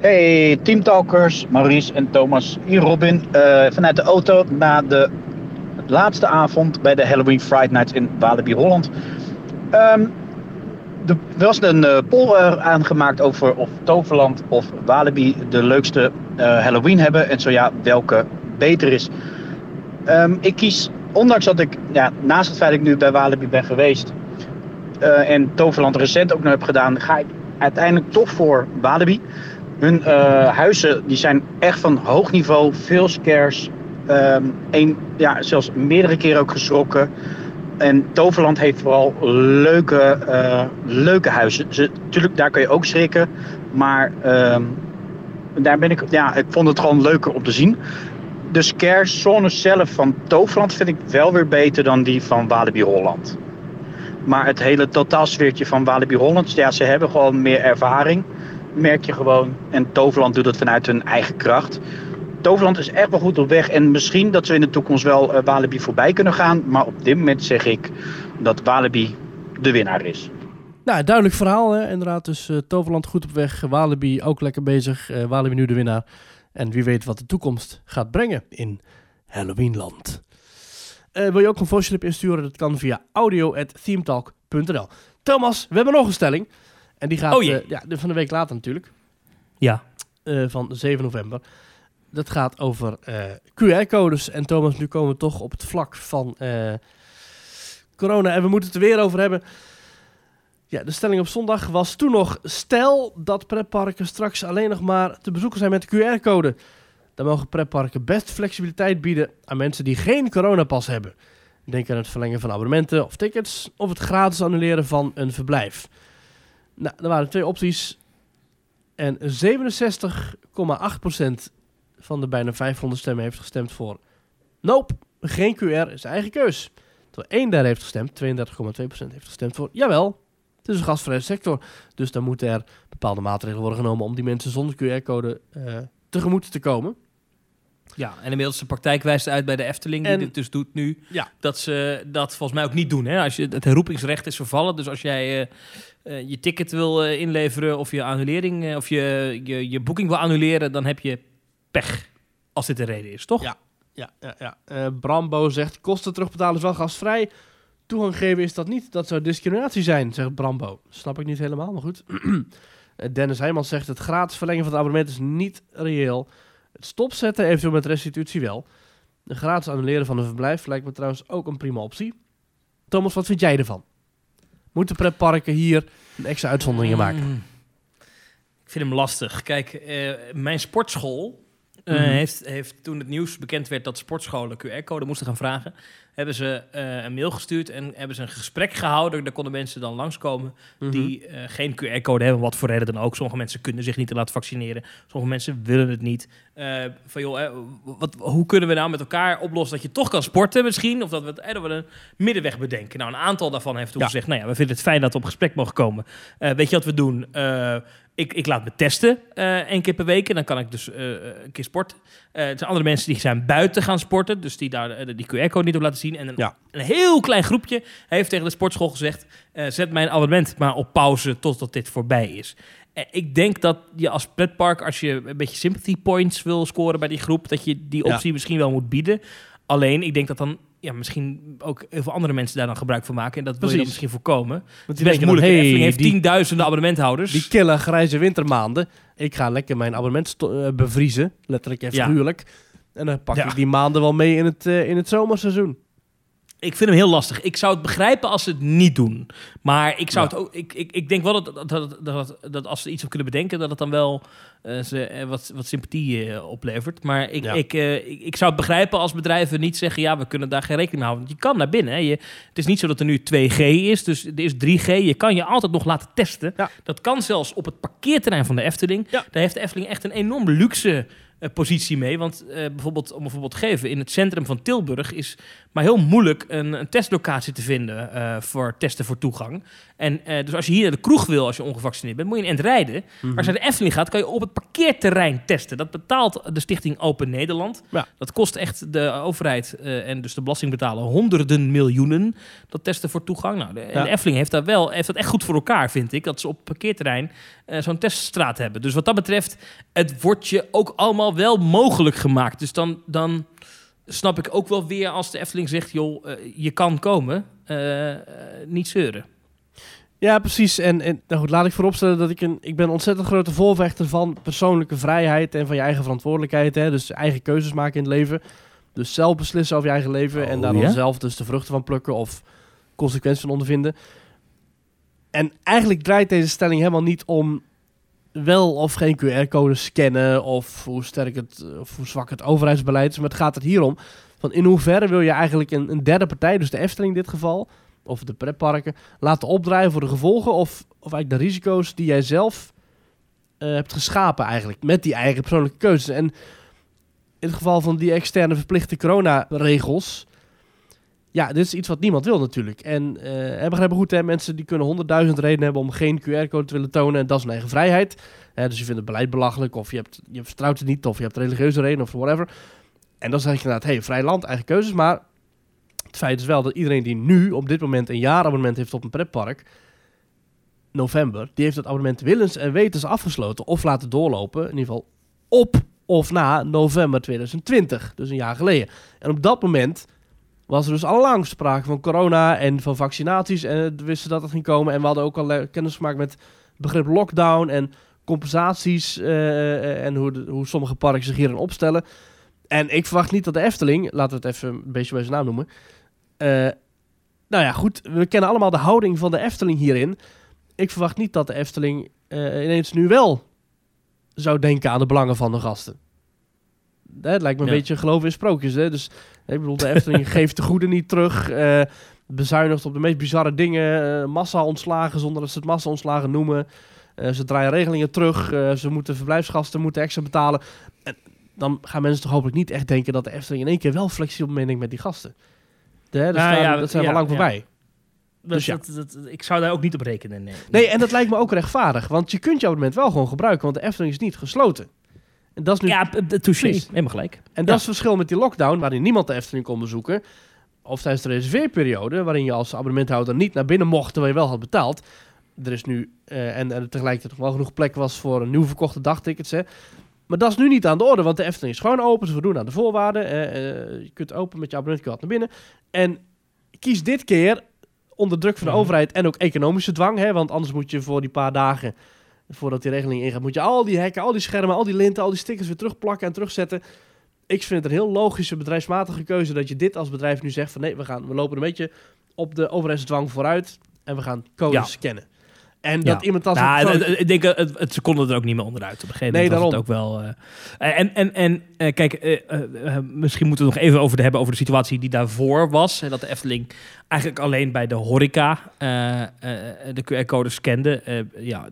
Hey, teamtalkers, Maurice en Thomas. Hier Robin, eh, vanuit de auto na de laatste avond bij de Halloween Fright Nights in Walibi Holland. Ehm, er was een eh, poll eh, aangemaakt over of Toverland of Walibi de leukste eh, Halloween hebben. En zo ja, welke beter is. Ehm, ik kies, ondanks dat ik ja, naast het feit dat ik nu bij Walibi ben geweest en Toverland recent ook nog heb gedaan, ga ik uiteindelijk toch voor Walibi. Hun huizen die zijn echt van hoog niveau, veel scares. Ehm, een, ja, zelfs meerdere keren ook geschrokken. En Toverland heeft vooral leuke, eh, leuke huizen. Ze, tuurlijk, daar kun je ook schrikken. Maar ehm, daar ben ik, ja, ik vond het gewoon leuker om te zien. De scarezone zelf van Toverland vind ik wel weer beter dan die van Walibi Holland. Maar het hele totaalsfeertje van Walibi Holland, ja, ze hebben gewoon meer ervaring merk je gewoon. En Toverland doet het vanuit hun eigen kracht. Toverland is echt wel goed op weg. En misschien dat ze in de toekomst wel eh, Walibi voorbij kunnen gaan. Maar op dit moment zeg ik dat Walibi de winnaar is. Nou, duidelijk verhaal. Hè? Inderdaad, dus eh, Toverland goed op weg. Walibi ook lekker bezig. Eh, Walibi nu de winnaar. En wie weet wat de toekomst gaat brengen in Halloweenland. Eh, wil je ook een voice clip insturen? Dat kan via audio.themetalk.nl Thomas, we hebben nog een stelling. En die gaat Oh ja, de- van de week later natuurlijk. Ja. eh, van 7 november. Dat gaat over eh, QR-codes. En Thomas, nu komen we toch op het vlak van eh, corona. En we moeten het er weer over hebben. Ja, de stelling op zondag was toen nog... Stel dat pretparken straks alleen nog maar te bezoeken zijn met de QR-code. Dan mogen pretparken best flexibiliteit bieden aan mensen die geen coronapas hebben. Denk aan het verlengen van abonnementen of tickets... of het gratis annuleren van een verblijf. Nou, er waren twee opties. En 67,8% van de bijna 500 stemmen heeft gestemd voor... Nope, geen QR is eigen keus. Terwijl één derde heeft gestemd, 32,2% heeft gestemd voor... Jawel, het is een gastvrije sector. Dus dan moeten er bepaalde maatregelen worden genomen... om die mensen zonder QR-code eh, tegemoet te komen. Ja, en inmiddels de praktijk wijst uit bij de Efteling, die dit dus doet nu, Ja. dat ze dat volgens mij ook niet doen. Hè? Als je, het herroepingsrecht is vervallen, dus als jij eh, eh, je ticket wil inleveren of je annulering of je, je, je boeking wil annuleren, dan heb je pech. Als dit de reden is, toch? Ja. Ja, ja, ja. Eh, Brambo zegt, kosten terugbetalen is wel gastvrij. Toegang geven is dat niet. Dat zou discriminatie zijn, zegt Brambo. Snap ik niet helemaal, maar goed. Eh, Dennis Heijmans zegt, het gratis verlengen van het abonnement is niet reëel. Het stopzetten eventueel met restitutie wel. De gratis annuleren van een verblijf lijkt me trouwens ook een prima optie. Thomas, wat vind jij ervan? Moeten pretparken hier een extra uitzonderingen maken? Mm. Ik vind hem lastig. Kijk, eh, mijn sportschool eh, Mhm. heeft, heeft toen het nieuws bekend werd dat sportscholen QR-code moesten gaan vragen, hebben ze eh, een mail gestuurd en hebben ze een gesprek gehouden. Daar konden mensen dan langskomen Mhm. die eh, geen QR-code hebben, wat voor reden dan ook. Sommige mensen kunnen zich niet laten vaccineren, sommige mensen willen het niet. Van joh, wat, hoe kunnen we nou met elkaar oplossen dat je toch kan sporten misschien? Of dat we, eh, dat we een middenweg bedenken. Nou, een aantal daarvan heeft toen Ja. gezegd, nou ja, we vinden het fijn dat we op gesprek mogen komen. Weet je wat we doen? Eh, ik, ik laat me testen eh één keer per week en dan kan ik dus eh, een keer sporten. Eh, er zijn andere mensen die zijn buiten gaan sporten, dus die daar eh, die QR-code niet op laten zien. En een, Ja. een heel klein groepje heeft tegen de sportschool gezegd, eh, zet mijn abonnement maar op pauze totdat dit voorbij is. Eh, ik denk dat je als pretpark, als je een beetje sympathy points wil scoren bij die groep, dat je die Ja. optie misschien wel moet bieden. Alleen, ik denk dat dan ja, misschien ook heel veel andere mensen daar dan gebruik van maken. En dat wil je dan misschien voorkomen. Want best denken moeilijk. hey, heeft die- tienduizenden abonnementhouders. Die kille grijze wintermaanden. Ik ga lekker mijn abonnement eh, bevriezen. Letterlijk en Ja. figuurlijk. En dan pak Ja. ik die maanden wel mee in het, eh, in het zomerseizoen. Ik vind hem heel lastig. Ik zou het begrijpen als ze het niet doen. Maar ik, zou Ja. het ook, ik, ik, ik denk wel dat, dat, dat, dat, als ze iets op kunnen bedenken, dat het dan wel eh, ze, eh, wat, wat sympathie eh, oplevert. Maar ik, Ja. ik, ik, ik zou het begrijpen als bedrijven niet zeggen, ja, we kunnen daar geen rekening mee houden. Want je kan naar binnen. Hè. Je, het is niet zo dat er nu 2G is, dus er is 3G. Je kan je altijd nog laten testen. Ja. Dat kan zelfs op het parkeerterrein van de Efteling. Daar heeft de Efteling echt een enorm luxe positie mee. Want eh, bijvoorbeeld, om een voorbeeld te geven, in het centrum van Tilburg is maar heel moeilijk een, een testlocatie te vinden eh, voor testen voor toegang. En eh, dus als je hier naar de kroeg wil, als je ongevaccineerd bent, moet je een end rijden. Maar als je naar de Efteling gaat, kan je op het parkeerterrein testen. Dat betaalt de stichting Open Nederland. Ja. Dat kost echt de overheid eh, en dus de belastingbetaler honderden miljoenen. Dat testen voor toegang. Nou, de, Ja. de Efteling heeft, daar wel, heeft dat echt goed voor elkaar, vind ik. Dat ze op het parkeerterrein eh, zo'n teststraat hebben. Dus wat dat betreft, het wordt je ook allemaal wel mogelijk gemaakt. Dus dan, dan snap ik ook wel weer als de Efteling zegt... joh, eh, je kan komen, eh, niet zeuren. Ja, precies. En, en nou goed, laat ik vooropstellen dat ik een... Ik ben een ontzettend grote voorvechter van persoonlijke vrijheid en van je eigen verantwoordelijkheid. Hè? Dus eigen keuzes maken in het leven. Dus zelf beslissen over je eigen leven en Oh, daar dan ja? zelf dus de vruchten van plukken of consequenties van ondervinden. En eigenlijk draait deze stelling helemaal niet om wel of geen QR-code scannen of hoe sterk het of hoe zwak het overheidsbeleid is. Maar het gaat er hier om van in hoeverre wil je eigenlijk een, een derde partij, dus de Efteling in dit geval, of de pretparken, laten opdraaien voor de gevolgen of, of eigenlijk de risico's die jij zelf eh, hebt geschapen eigenlijk met die eigen persoonlijke keuzes. En in het geval van die externe verplichte coronaregels, ja, dit is iets wat niemand wil natuurlijk. En eh begrijp me goed, hè, mensen die kunnen honderdduizend redenen hebben om geen QR-code te willen tonen en dat is hun eigen vrijheid. Dus je vindt het beleid belachelijk of je, hebt, je vertrouwt het niet of je hebt religieuze redenen of whatever. En dan zeg je inderdaad, hey, vrij land, eigen keuzes, maar het feit is wel dat iedereen die nu op dit moment een jaarabonnement heeft op een pretpark, november, die heeft het abonnement willens en wetens afgesloten of laten doorlopen, in ieder geval op of na november 2020, dus een jaar geleden. En op dat moment was er dus al lang sprake van corona en van vaccinaties en we wisten dat het ging komen en we hadden ook al eh, kennis gemaakt met begrip lockdown en compensaties eh, en hoe, de- hoe sommige parken zich hierin opstellen. En ik verwacht niet dat de Efteling, laten we het even een beetje bij zijn naam noemen. eh, nou ja, goed, we kennen allemaal de houding van de Efteling hierin. Ik verwacht niet dat de Efteling eh, ineens nu wel zou denken aan de belangen van de gasten. Het lijkt me een Ja. beetje geloven in sprookjes. Hè? Dus ik bedoel, de Efteling geeft de goede niet terug. eh, bezuinigt op de meest bizarre dingen. eh, massa ontslagen zonder dat ze het massa ontslagen noemen. Eh, ze draaien regelingen terug. ze moeten verblijfsgasten moeten extra betalen. En dan gaan mensen toch hopelijk niet echt denken dat de Efteling in één keer wel flexibel meedenkt met die gasten. De, dat, Nou staan- ja, dat zijn ja, we lang ja. voorbij. Dat, Dus ja. dat, dat- ik zou daar ook niet op rekenen. Nee, Nee, en dat lijkt me ook rechtvaardig. Want je kunt je abonnement wel gewoon gebruiken. Want de Efteling is niet gesloten. En dat is nu Ja, touché. Helemaal gelijk. En dat is het verschil met die lockdown, waarin niemand de Efteling kon bezoeken. Of tijdens de reserveerperiode, waarin je als abonnementhouder niet naar binnen mocht, terwijl je wel had betaald. Er is nu, eh, en, en tegelijkertijd nog wel genoeg plek was voor een nieuw verkochte dagtickets. Hè. Maar dat is nu niet aan de orde, want de Efteling is gewoon open. Ze voldoen aan de voorwaarden. eh, je kunt open met je abonnementkaart naar binnen. En kies dit keer onder druk van de Mhm. overheid en ook economische dwang. Hè, want anders moet je voor die paar dagen, voordat die regeling ingaat, moet je al die hekken, al die schermen, al die linten, al die stickers weer terugplakken en terugzetten. Ik vind het een heel logische bedrijfsmatige keuze dat je dit als bedrijf nu zegt van nee, we, gaan, we lopen een beetje op de overheidsdwang vooruit en we gaan codes Ja. scannen. En Ja. dat iemand als Ja, het- ik denk, dat het, het, ze konden er ook niet meer onderuit. Op een gegeven Nee, moment was het daarom. ook wel... eh, en en, en eh, kijk, eh, eh, eh, misschien moeten we het nog even over de hebben over de situatie die daarvoor was. Hè, dat de Efteling eigenlijk alleen bij de horeca eh, eh, de QR-code scande. Eh, ja,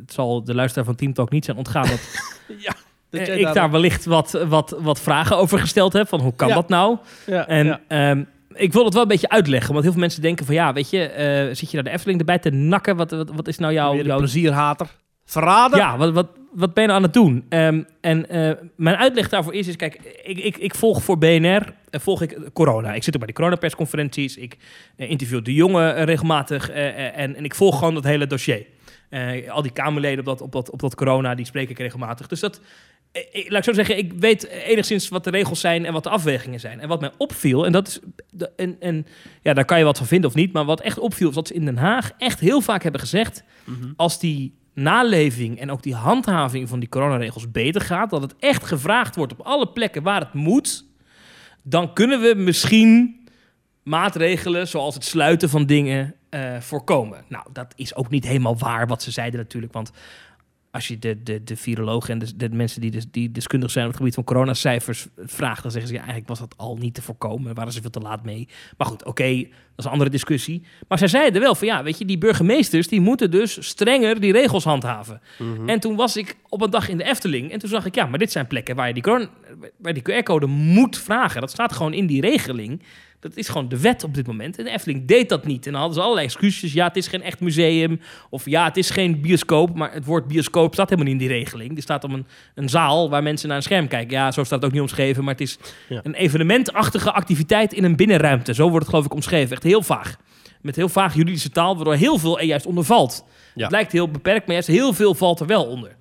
het zal de luisteraar van Team Talk niet zijn ontgaan dat ja, dat eh, ik daar wellicht wat, wat, wat vragen over gesteld heb. Van hoe kan Ja. dat nou? ja, En ja. ehm, ik wil het wel een beetje uitleggen. Want heel veel mensen denken van ja, weet je, eh, zit je naar de Efteling erbij te nakken? Wat, wat, wat is nou jouw, jouw plezierhater. Verraden? ja, wat, wat, wat ben je nou aan het doen? Ehm, en eh, mijn uitleg daarvoor is, is kijk, ik, ik, ik volg voor BNR, eh, volg ik corona. Ik zit ook bij de coronapersconferenties, ik interview de jongen regelmatig en, en ik volg gewoon dat hele dossier. Al die Kamerleden op dat, op, dat, op dat corona, die spreek ik regelmatig. Dus dat, ik, laat ik zo zeggen, ik weet enigszins wat de regels zijn en wat de afwegingen zijn. En wat mij opviel, en dat is, en, en ja, daar kan je wat van vinden of niet, maar wat echt opviel, is dat ze in Den Haag echt heel vaak hebben gezegd, Mhm. als die naleving en ook die handhaving van die coronaregels beter gaat, dat het echt gevraagd wordt op alle plekken waar het moet, dan kunnen we misschien maatregelen zoals het sluiten van dingen eh, voorkomen. Nou, dat is ook niet helemaal waar wat ze zeiden natuurlijk, want als je de, de, de virologen en de, de mensen die, dus, die deskundig zijn op het gebied van coronacijfers vraagt, dan zeggen ze ja, eigenlijk was dat al niet te voorkomen, waren ze veel te laat mee. Maar goed, oké, dat is een andere discussie. Maar zij zeiden wel van ja, weet je, die burgemeesters die moeten dus strenger die regels handhaven. Mhm. En toen was ik op een dag in de Efteling en toen zag ik ja, maar dit zijn plekken waar je die, corona- waar die QR-code moet vragen. Dat staat gewoon in die regeling. Dat is gewoon de wet op dit moment. En de Efteling deed dat niet. En dan hadden ze allerlei excuses. Ja, het is geen echt museum. Of ja, het is geen bioscoop. Maar het woord bioscoop staat helemaal niet in die regeling. Er staat om een, een zaal waar mensen naar een scherm kijken. Ja, zo staat het ook niet omschreven. Maar het is Ja. een evenementachtige activiteit in een binnenruimte. Zo wordt het geloof ik omschreven. Echt heel vaag. Met heel vaag juridische taal, waardoor heel veel er juist onder valt. Ja. Het lijkt heel beperkt, maar juist heel veel valt er wel onder.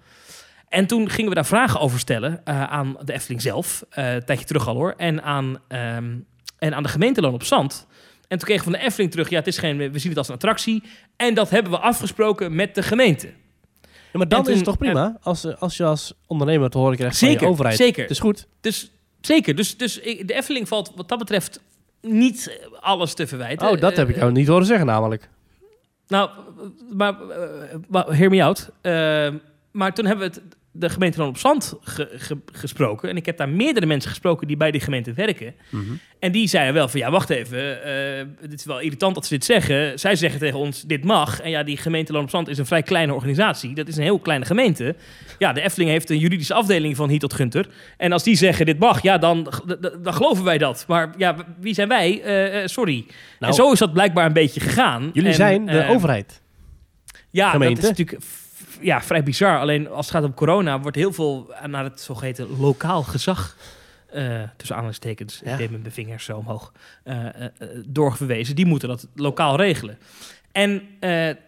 En toen gingen we daar vragen over stellen eh, aan de Efteling zelf, eh, een tijdje terug al hoor, en aan, ehm, en aan de gemeenteloon op Zand. En toen kregen we van de Efteling terug, ja, het is geen, we zien het als een attractie. En dat hebben we afgesproken met de gemeente. Ja, maar dan toen- is het toch prima als, eh, als je als ondernemer te horen krijgt van Zeker, je overheid. zeker. Het is goed. Dus zeker, dus, dus ik- de Efteling valt wat dat betreft niet alles te verwijten. Oh, dat heb ik Eh, jou niet horen zeggen namelijk. Nou, maar, eh, maar hear me out. Eh, maar toen hebben we het, de gemeente dan op Zand ge- ge- gesproken. En ik heb daar meerdere mensen gesproken die bij die gemeente werken. En die zeiden wel van, ja, wacht even. eh dit is wel irritant dat ze dit zeggen. Zij zeggen tegen ons, dit mag. En ja, die gemeente Loon op Zand is een vrij kleine organisatie. Dat is een heel kleine gemeente. Ja, de Efteling heeft een juridische afdeling van Hier tot Gunter. En als die zeggen, dit mag, ja, dan, dan, geloven wij dat. Maar ja, wie zijn wij? Eh, eh, sorry. Nou, en zo is dat blijkbaar een beetje gegaan. jullie En, zijn de eh, overheid. ja, gemeente. dat is natuurlijk ja, vrij bizar. Alleen als het gaat om corona wordt heel veel naar het zogeheten lokaal gezag, eh, tussen aanhalingstekens, Ja. ik deed met mijn vingers zo omhoog, eh, eh, eh, doorverwezen. Die moeten dat lokaal regelen. En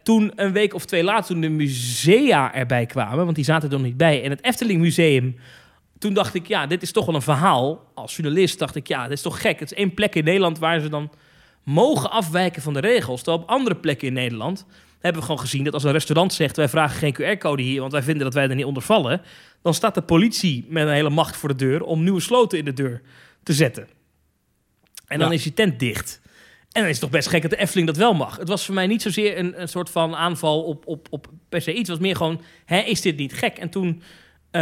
toen, een week of twee later, toen de musea erbij kwamen, want die zaten er nog niet bij, en het Efteling Museum, toen dacht ik, ja, dit is toch wel een verhaal. Als journalist dacht ik, ja, dit is toch gek. Het is één plek in Nederland waar ze dan mogen afwijken van de regels. Terwijl op andere plekken in Nederland hebben we gewoon gezien dat als een restaurant zegt... wij vragen geen QR-code hier, want wij vinden dat wij er niet onder vallen... dan staat de politie met een hele macht voor de deur... om nieuwe sloten in de deur te zetten. En dan Ja. is je tent dicht. En dan is het toch best gek dat de Efteling dat wel mag. Het was voor mij niet zozeer een, een soort van aanval op, op, op per se iets. Het was meer gewoon, hè, is dit niet gek? En toen eh,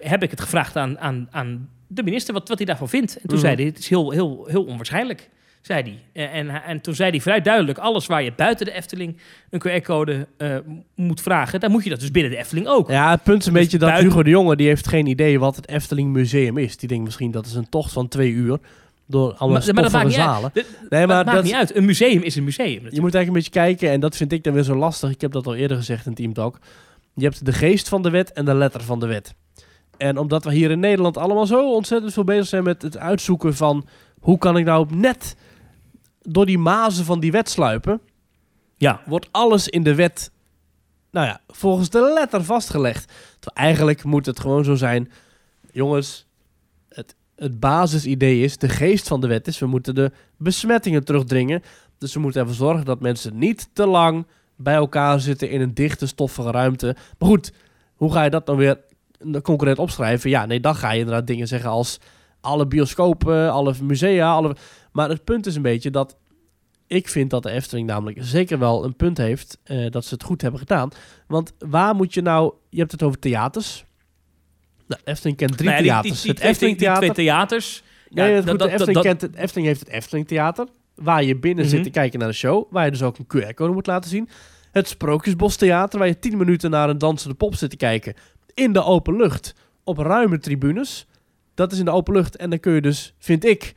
heb ik het gevraagd aan, aan, aan de minister wat, wat hij daarvan vindt. En toen Mhm. zei hij, het is heel, heel, heel onwaarschijnlijk, zei hij. En, en, toen zei hij vrij duidelijk, alles waar je buiten de Efteling een QR-code eh, moet vragen, dan moet je dat dus binnen de Efteling ook. Ja, het punt is een Dus beetje dat buiten- Hugo de Jonge, die heeft geen idee wat het Efteling Museum is. Die denkt misschien dat is een tocht van twee uur door allemaal Maar- dat niet zalen. Nee, maar het maakt dat, niet uit. Een museum is een museum. natuurlijk. je moet eigenlijk een beetje kijken, en dat vind ik dan weer zo lastig. Ik heb dat al eerder gezegd in Team Talk. Je hebt de geest van de wet en de letter van de wet. En omdat we hier in Nederland allemaal zo ontzettend veel bezig zijn met het uitzoeken van... hoe kan ik nou net door die mazen van die wet sluipen... Ja. wordt alles in de wet, nou ja, volgens de letter vastgelegd. Terwijl eigenlijk moet het gewoon zo zijn, jongens, het, het basisidee is, de geest van de wet is, we moeten de besmettingen terugdringen. Dus we moeten ervoor zorgen dat mensen niet te lang bij elkaar zitten in een dichte, stoffige ruimte. Maar goed, hoe ga je dat dan weer concurrent opschrijven? Ja, nee, dan ga je inderdaad dingen zeggen als alle bioscopen, alle musea, alle... Maar het punt is een beetje dat ik vind dat de Efteling namelijk zeker wel een punt heeft eh, dat ze het goed hebben gedaan. Want waar moet je nou... Je hebt het over theaters. Nou, de Efteling kent drie die- theaters. die- die het Efteling Theater. twee theaters. Nee, Ja, goed, dat- de Efteling, dat- kent het, Efteling heeft het Efteling Theater. Waar je binnen zit Mhm. te kijken naar de show. Waar je dus ook een QR-code moet laten zien. Het Sprookjesbos Theater. Waar je tien minuten naar een dansende pop zit te kijken. In de open lucht. Op ruime tribunes. Dat is in de open lucht. En dan kun je dus, vind ik...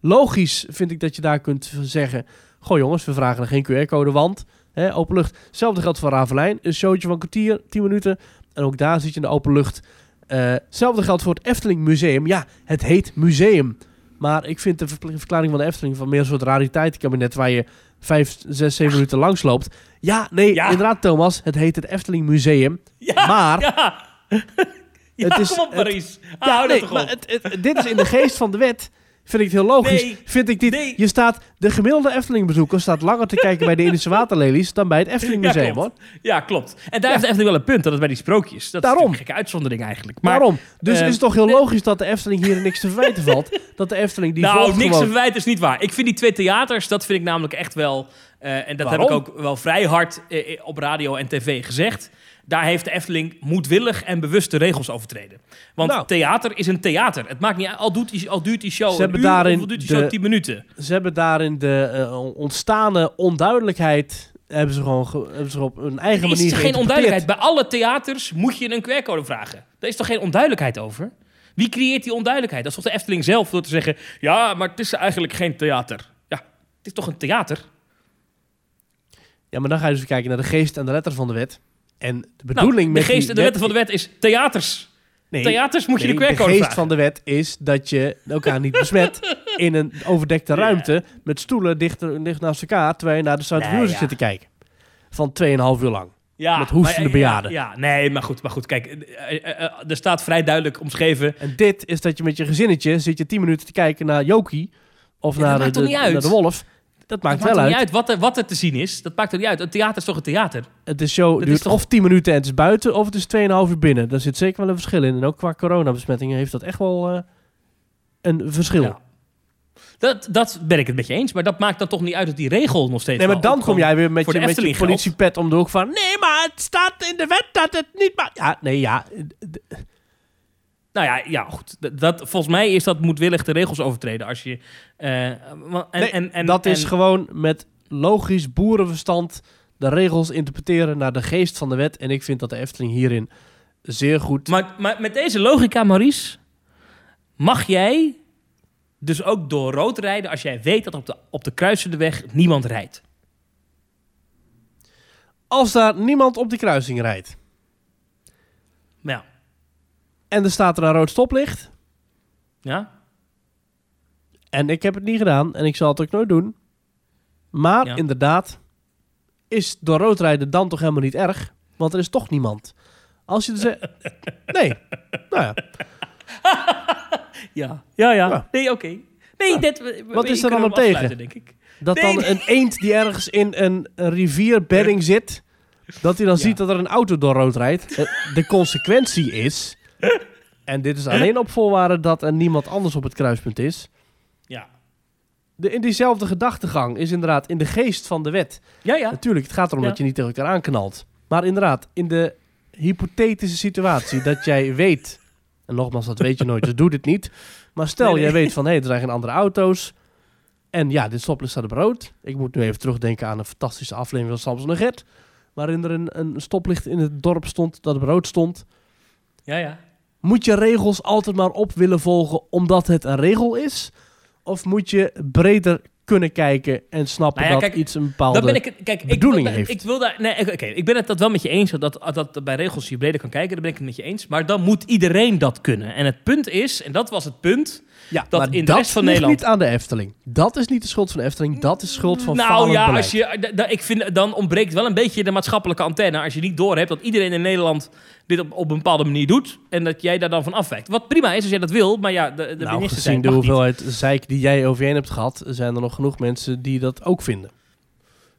Logisch vind ik dat je daar kunt zeggen... Goh jongens, we vragen er geen QR-code, want... Hè, open lucht. Hetzelfde geldt voor Ravelijn. Een showtje van een kwartier, 10 minuten. En ook daar zit je in de open lucht. Eh, hetzelfde geldt voor het Efteling Museum. Ja, het heet museum. Maar ik vind de verklaring van de Efteling van meer een soort rariteitenkabinet... waar je vijf, zes, zeven minuten langs loopt. Ja, nee, Ja. inderdaad Thomas. Het heet het Efteling Museum. Ja, Maar- ja. ja, Het is- kom op, het- Maurice. Ja, Hou nee, dat toch maar op. het, het- dit is in de geest van de wet. Vind ik het heel logisch. Nee, vind ik dit. nee. Je staat, de gemiddelde Efteling-bezoeker staat langer te kijken bij de Indische waterlelies dan bij het Efteling Ja, Museum, klopt. hoor. Ja, klopt. En daar heeft de Efteling wel een punt, dat het bij die sprookjes. Dat Daarom. is een gekke uitzondering eigenlijk. Maar, Waarom? Dus eh, is het toch heel nee. logisch dat de Efteling hier niks te verwijten valt? Dat de Efteling die nou, niks te verwijten is niet waar. Ik vind die twee theaters, dat vind ik namelijk echt wel... eh, en dat heb ik ook wel vrij hard eh, op radio en tv gezegd. Daar heeft de Efteling moedwillig en bewust de regels overtreden. Want Nou. theater is een theater. Het maakt niet uit, al, doet die, al duurt die show Ze hebben uur daarin of al duurt die de- show tien minuten. Ze hebben daarin de eh, ontstane onduidelijkheid... hebben ze gewoon ge- hebben ze op een eigen Er manier is geen onduidelijkheid. Bij alle theaters moet je een QR-code vragen. Daar is toch geen onduidelijkheid over? Wie creëert die onduidelijkheid? Dat is toch de Efteling zelf door te zeggen... ja, maar het is eigenlijk geen theater. Ja, het is toch een theater? Ja, maar dan ga je dus kijken naar de geest en de letter van de wet. En de Nou, bedoeling de met geest de wetten van de wet is theaters. Nee, theaters moet je de QR-code geest vragen. van de wet is dat je elkaar niet besmet in een overdekte ruimte met stoelen dicht, dicht naast elkaar, terwijl je naar de Sound Nee, ja. zit te kijken. Van 2,5 uur lang. Ja, met hoestende maar, bejaarden. Ja, nee, maar goed, maar goed. Kijk, eh, eh, eh, er staat vrij duidelijk omschreven... En dit is dat je met je gezinnetje zit je 10 minuten te kijken naar Jokie of naar, de, naar de wolf. Dat maakt het maakt wel toch uit. niet uit wat er, wat er te zien is. Dat maakt er niet uit. Een theater is toch een theater? Het is show Dat duurt is toch- of 10 minuten en het is buiten of het is 2,5 uur binnen. Daar zit zeker wel een verschil in. En ook qua coronabesmettingen heeft dat echt wel eh, een verschil. Ja. Dat, dat ben ik het met je eens. Maar dat maakt dan toch niet uit dat die regel nog steeds Nee, maar dan kom jij weer met je, met je politiepet om de hoek van... Nee, maar het staat in de wet dat het niet. Ja, nee, ja. Nou ja, ja goed. Dat, volgens mij is dat moedwillig de regels overtreden. Als je, eh, en, Nee, en, en, dat is gewoon met logisch boerenverstand de regels interpreteren naar de geest van de wet. En ik vind dat de Efteling hierin zeer goed... Maar, maar met deze logica, Maurice, mag jij dus ook door rood rijden als jij weet dat op de, op de kruisende weg niemand rijdt. Als daar niemand op die kruising rijdt Ja. En er staat er een rood stoplicht... Ja? En ik heb het niet gedaan en ik zal het ook nooit doen. Maar Ja. inderdaad, is door rood rijden dan toch helemaal niet erg? Want er is toch niemand. Als je dus... nee. Nou ja. Ja. Ja, ja. Ja. Nee, oké. Nee, dit, we- Wat is er dan op tegen? denk ik. Dat Nee, dan nee. een eend die ergens in een, een rivierbedding zit... Dat hij dan ziet dat er een auto door rood rijdt. Eh, De consequentie is... En dit is alleen op voorwaarde dat er niemand anders op het kruispunt is. Ja. De, in diezelfde gedachtegang is inderdaad in de geest van de wet. Ja, ja. Natuurlijk, het gaat erom Ja. dat je niet tegen elkaar aanknalt. Maar inderdaad, in de hypothetische situatie dat jij weet... En nogmaals, dat weet je nooit, dus doe dit niet. Maar stel, Nee, nee. jij weet van, hé, er zijn geen andere auto's. En ja, dit stoplicht staat op rood. Ik moet nu even terugdenken aan een fantastische aflevering van Samson en Gert. Waarin er een, een stoplicht in het dorp stond dat op rood stond. Ja, ja. Moet je regels altijd maar op willen volgen omdat het een regel is? Of moet je breder kunnen kijken en snappen Nou ja, dat kijk, iets een bepaalde... Ben ik, kijk, ik, bedoeling wil, heeft. ik wil daar, nee, oké, ik ben het dat wel met je eens, dat, dat, bij regels je breder kan kijken, daar ben ik het met je eens. Maar dan moet iedereen dat kunnen. En het punt is, en dat was het punt, Ja, dat maar in de rest van Nederland- niet aan de Efteling. Dat is niet de schuld van de Efteling, dat is schuld van nou ja, beleid. als je, ik vind, dan ontbreekt wel een beetje de maatschappelijke antenne. Als je niet doorhebt dat iedereen in Nederland dit op, op een bepaalde manier doet en dat jij daar dan van afwijkt. Wat prima is als jij dat wil, maar ja, de, de nou, minister gezien zei, de mag niet. hoeveelheid zeik die jij over je heen hebt gehad, zijn er nog genoeg mensen die dat ook vinden.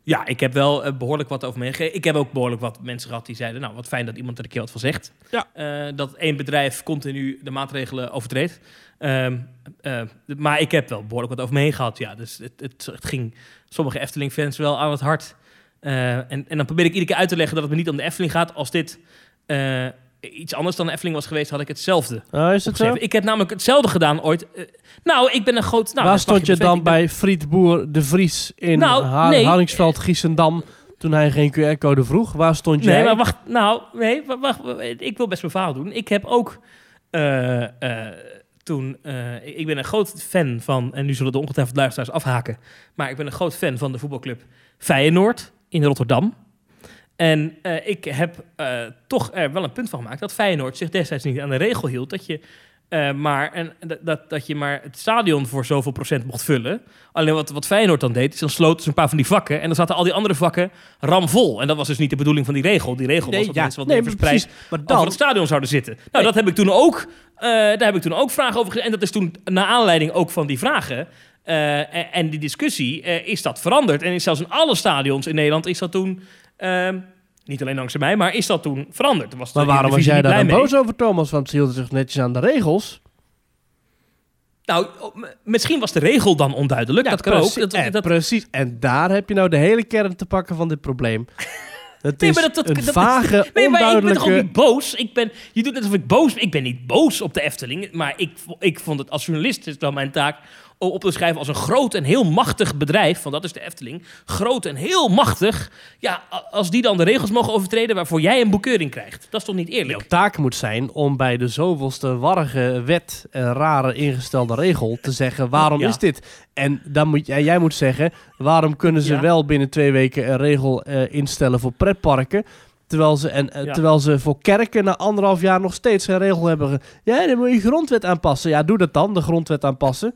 Ja, ik heb wel eh, behoorlijk wat over meegegeven. Ik heb ook behoorlijk wat mensen gehad die zeiden... nou, wat fijn dat iemand er een keer wat van zegt. Ja. Eh, dat één bedrijf continu de maatregelen overtreedt. Ehm, eh, maar ik heb wel behoorlijk wat over me heen gehad. Ja, dus het, het, het ging sommige Efteling-fans wel aan het hart. Eh, en, en dan probeer ik iedere keer uit te leggen dat het me niet om de Efteling gaat. Als dit eh, iets anders dan de Efteling was geweest... had ik hetzelfde Ah, is het zo? Ik heb namelijk hetzelfde gedaan ooit. Eh, nou, ik ben een groot... Nou, Waar stond je dan ben- bij Friet Boer de Vries in Nou, Ha- nee. Hardingsveld, Giessendam, toen hij geen QR-code vroeg? Waar stond jij? Nee, maar wacht. Nou, nee, wa- wacht. Ik wil best mijn verhaal doen. Ik heb ook eh, toen... ik ben een groot fan van... En nu zullen de ongetwijfeld luisteraars afhaken. Maar ik ben een groot fan van de voetbalclub Feyenoord in Rotterdam. En eh, ik heb eh, toch er wel een punt van gemaakt... dat Feyenoord zich destijds niet aan de regel hield... dat je... eh, maar, en, dat, dat, je maar het stadion voor zoveel procent mocht vullen. Alleen wat, wat Feyenoord dan deed, is dan sloten ze een paar van die vakken. En dan zaten al die andere vakken ramvol. En dat was dus niet de bedoeling van die regel. Die regel was dat mensen wat meer verspreid. Maar over dan, het stadion zouden zitten. Nou, Nee. dat heb ik toen ook, daar heb ik toen ook vragen over gezet. En dat is toen, naar aanleiding ook van die vragen en, en die discussie, is dat veranderd. En is zelfs in alle stadions in Nederland is dat toen, ehm, niet alleen dankzij mij, maar is dat toen veranderd. Was maar waarom was jij daar dan mee. boos over, Thomas? Want ze hielden zich netjes aan de regels. Nou, oh, misschien was de regel dan onduidelijk. dat kan ook. Dat, en, dat, precies. En daar heb je nou de hele kern te pakken van dit probleem. Het Nee, is maar dat- dat- een dat- vage, Nee, maar ik ben toch ook niet boos? Ik ben, je doet net alsof ik boos Ik ben niet boos op de Efteling. Maar ik, ik vond het als journalist is wel mijn taak op te schrijven als een groot en heel machtig bedrijf. Want dat is de Efteling. Groot en heel machtig. Ja, als die dan de regels mogen overtreden waarvoor jij een boekeuring krijgt. Dat is toch niet eerlijk? Jouw taak moet zijn om bij de zoveelste warrige wet en rare ingestelde regel te zeggen waarom Ja. is dit? En dan moet jij, jij moet zeggen waarom kunnen ze Ja. wel binnen twee weken een regel eh, instellen voor pretparken. Terwijl ze, en, eh, Ja. terwijl ze voor kerken na anderhalf jaar nog steeds geen regel hebben. Ja, dan moet je grondwet aanpassen. Ja, doe dat dan, de grondwet aanpassen.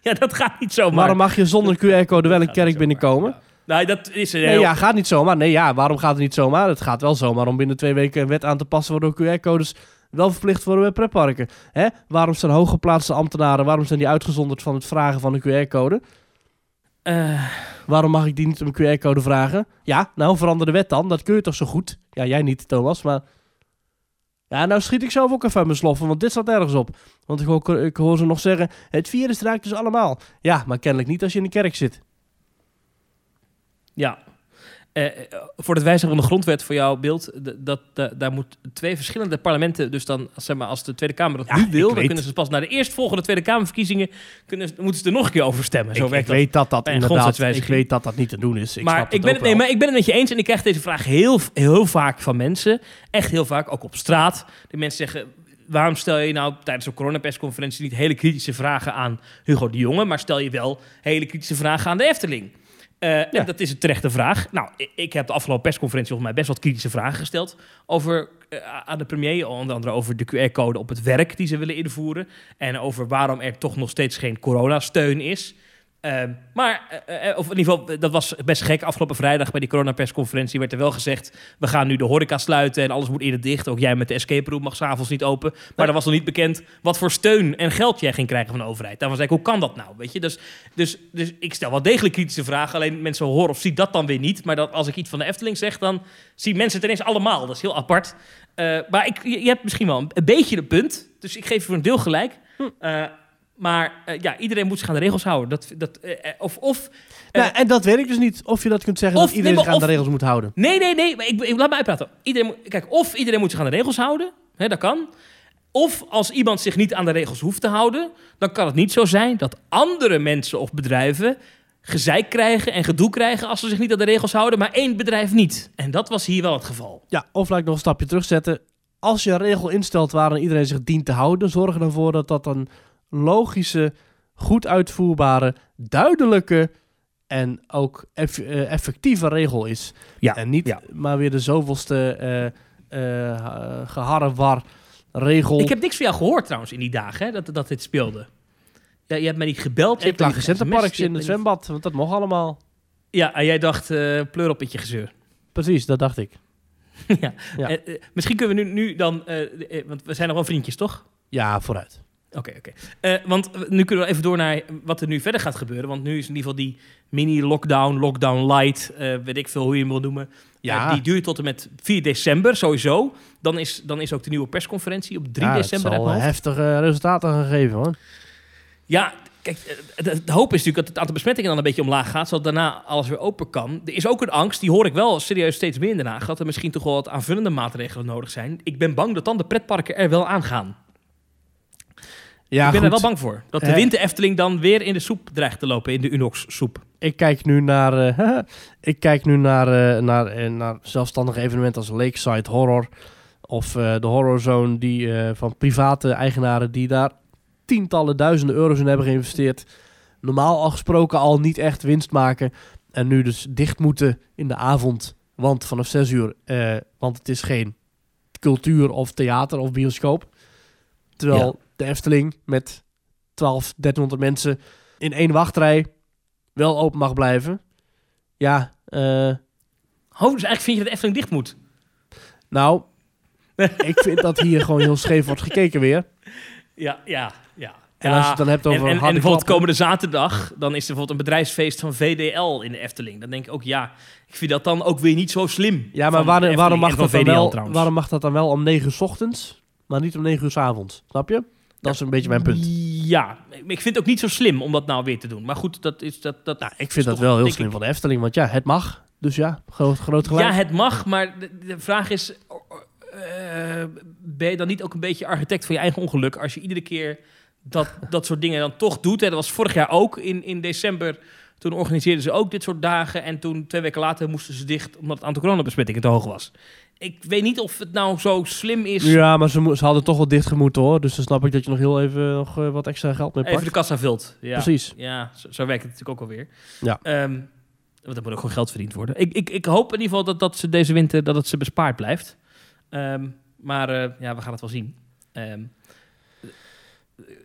Ja, dat gaat niet zomaar. Waarom mag je zonder QR-code wel een kerk binnenkomen? Nou, dat is een Nee, heel... ja, gaat niet zomaar. Nee, ja, waarom gaat het niet zomaar? Het gaat wel zomaar om binnen twee weken een wet aan te passen... waardoor QR-codes wel verplicht worden bij pretparken. Hè? Waarom zijn hooggeplaatste ambtenaren... waarom zijn die uitgezonderd van het vragen van een QR-code? Eh, Waarom mag ik die niet om een QR-code vragen? Ja, nou verander de wet dan. Dat kun je toch zo goed? Ja, jij niet, Thomas, maar... Ja, nou schiet ik zelf ook even mijn sloffen, want dit staat ergens op. Want ik hoor, ik hoor ze nog zeggen... het virus raakt dus allemaal. Ja, maar kennelijk niet als je in de kerk zit. Ja. Eh, eh, voor het wijzigen van de grondwet voor jouw beeld, dat, da- daar moet twee verschillende parlementen, dus dan zeg maar als de Tweede Kamer dat Ja, nu wil, dan weet- kunnen ze pas naar de eerstvolgende Tweede Kamerverkiezingen kunnen, moeten ze er nog een keer over stemmen. Zo ik, werkt ik dat. weet dat dat een inderdaad... Ik weet dat dat niet te doen is. Ik maar, snap ik ben het, nee, maar ik ben het met je eens en ik krijg deze vraag heel, heel vaak van mensen. Echt heel vaak, ook op straat. De mensen zeggen, waarom stel je nou tijdens een coronapersconferentie niet hele kritische vragen aan Hugo de Jonge, maar stel je wel hele kritische vragen aan de Efteling? Eh, en dat is een terechte vraag. Nou, ik, ik heb de afgelopen persconferentie volgens mij best wat kritische vragen gesteld over, eh, aan de premier. Onder andere over de QR-code op het werk die ze willen invoeren. En over waarom er toch nog steeds geen coronasteun is. Ehm, maar, eh, eh, of in ieder geval, dat was best gek. Afgelopen vrijdag bij die coronapersconferentie werd er wel gezegd... we gaan nu de horeca sluiten en alles moet eerder dicht. Ook jij met de escape room mag s'avonds niet open. Maar Nee. er was nog niet bekend wat voor steun en geld jij ging krijgen van de overheid. Daarvan zei ik, hoe kan dat nou? Weet je? Dus, dus, dus ik stel wel degelijk kritische vragen. Alleen mensen horen of zien dat dan weer niet. Maar dat, als ik iets van de Efteling zeg, dan zien mensen het ineens allemaal. Dat is heel apart. Eh, maar ik, je, je hebt misschien wel een, een beetje een punt. Dus ik geef je voor een deel gelijk. Eh, maar eh, ja, iedereen moet zich aan de regels houden. Dat, dat, eh, eh, of, of, Nou, en dat weet ik dus niet. Of je dat kunt zeggen Of- dat iedereen nee, zich aan de regels moet houden. nee, nee, nee. Maar ik, ik, laat me uitpraten. Iedereen moet, kijk, of iedereen moet zich aan de regels houden. Hè, dat kan. Of als iemand zich niet aan de regels hoeft te houden... dan kan het niet zo zijn dat andere mensen of bedrijven... gezeik krijgen en gedoe krijgen als ze zich niet aan de regels houden... maar één bedrijf niet. En dat was hier wel het geval. Ja, of laat ik nog een stapje terugzetten. Als je een regel instelt waarin iedereen zich dient te houden, zorg er dan voor dat dat een logische, goed uitvoerbare, duidelijke en ook eff- eh, effectieve regel is. Ja, en niet ja. maar weer de zoveelste eh eh geharrewar regel. Ik heb niks van jou gehoord trouwens in die dagen hè, dat, dat dit speelde. Ja, je hebt mij niet gebeld. je ik lag in Centerparks in het zwembad, want dat mocht allemaal. Ja, en jij dacht, eh, pleur op met je gezeur. Precies, dat dacht ik. ja. Ja. Misschien kunnen we nu, nu dan, want we zijn nog wel vriendjes, toch? Ja, vooruit. Oké, oké. Eh, want nu kunnen we even door naar wat er nu verder gaat gebeuren. Want nu is in ieder geval die mini-lockdown, lockdown light, eh, weet ik veel hoe je hem wil noemen. Ja. Eh, die duurt tot en met 4 december sowieso. Dan is, dan is ook de nieuwe persconferentie op 3 ja, december. Het zal hoofd. heftige resultaten gaan geven hoor. Ja, kijk, eh, de, de hoop is natuurlijk dat het aantal besmettingen dan een beetje omlaag gaat, zodat daarna alles weer open kan. Er is ook een angst, die hoor ik wel serieus steeds meer in Den Haag, dat er misschien toch wel wat aanvullende maatregelen nodig zijn. Ik ben bang dat dan de pretparken er wel aan gaan. Ja, ik ben er wel bang voor. Dat de winter Efteling dan weer in de soep dreigt te lopen, in de Unox soep. Ik kijk nu naar, eh, ik kijk nu naar, eh, naar, eh, naar zelfstandige evenementen als Lakeside Horror. Of de Horror Zone die, van private eigenaren die daar tientallen duizenden euro's in hebben geïnvesteerd. Normaal al gesproken al niet echt winst maken. En nu dus dicht moeten in de avond. Want vanaf 6 uur, want het is geen cultuur of theater of bioscoop. Terwijl Ja. de Efteling met 12, 1300 mensen in één wachtrij wel open mag blijven. Ja, eh, Oh, dus eigenlijk vind je dat de Efteling dicht moet? nou, ik vind dat hier gewoon heel scheef wordt gekeken weer. Ja, ja, ja. En als je het dan hebt over en, en, en bijvoorbeeld klappen- komende zaterdag, dan is er bijvoorbeeld een bedrijfsfeest van VDL in de Efteling. Dan denk ik ook, ja, ik vind dat dan ook weer niet zo slim. Ja, maar waarom, waarom, mag dat dan wel, trouwens. waarom mag dat dan wel om 9 uur 's ochtends, maar niet om 9 uur 's avonds? Snap je? Dat is een beetje mijn punt. Ja, ik vind het ook niet zo slim om dat nou weer te doen. Maar goed, dat is dat. dat Nou, ik vind dat wel heel slim ik- van de Efteling, want ja, het mag. Dus ja, groot, groot gelijk. Ja, het mag, maar de, de vraag is: eh, ben je dan niet ook een beetje architect van je eigen ongeluk als je iedere keer dat, dat soort dingen dan toch doet? Hè? Dat was vorig jaar ook in, in december. Toen organiseerden ze ook dit soort dagen. En toen, twee weken later, moesten ze dicht omdat het aantal coronabesmettingen te hoog was. Ik weet niet of het nou zo slim is. Ja, maar ze, ze hadden toch wel dicht gemoeten hoor. Dus dan snap ik dat je nog heel even nog, eh, wat extra geld mee Even pakt. de kassa vult. Ja. Precies. Ja, zo, zo werkt het natuurlijk ook alweer. Ja. Ehm, want er moet ook gewoon geld verdiend worden. Ik, ik, ik hoop in ieder geval dat, dat ze deze winter dat het ze bespaard blijft. Ehm, maar eh, ja, we gaan het wel zien. Ehm,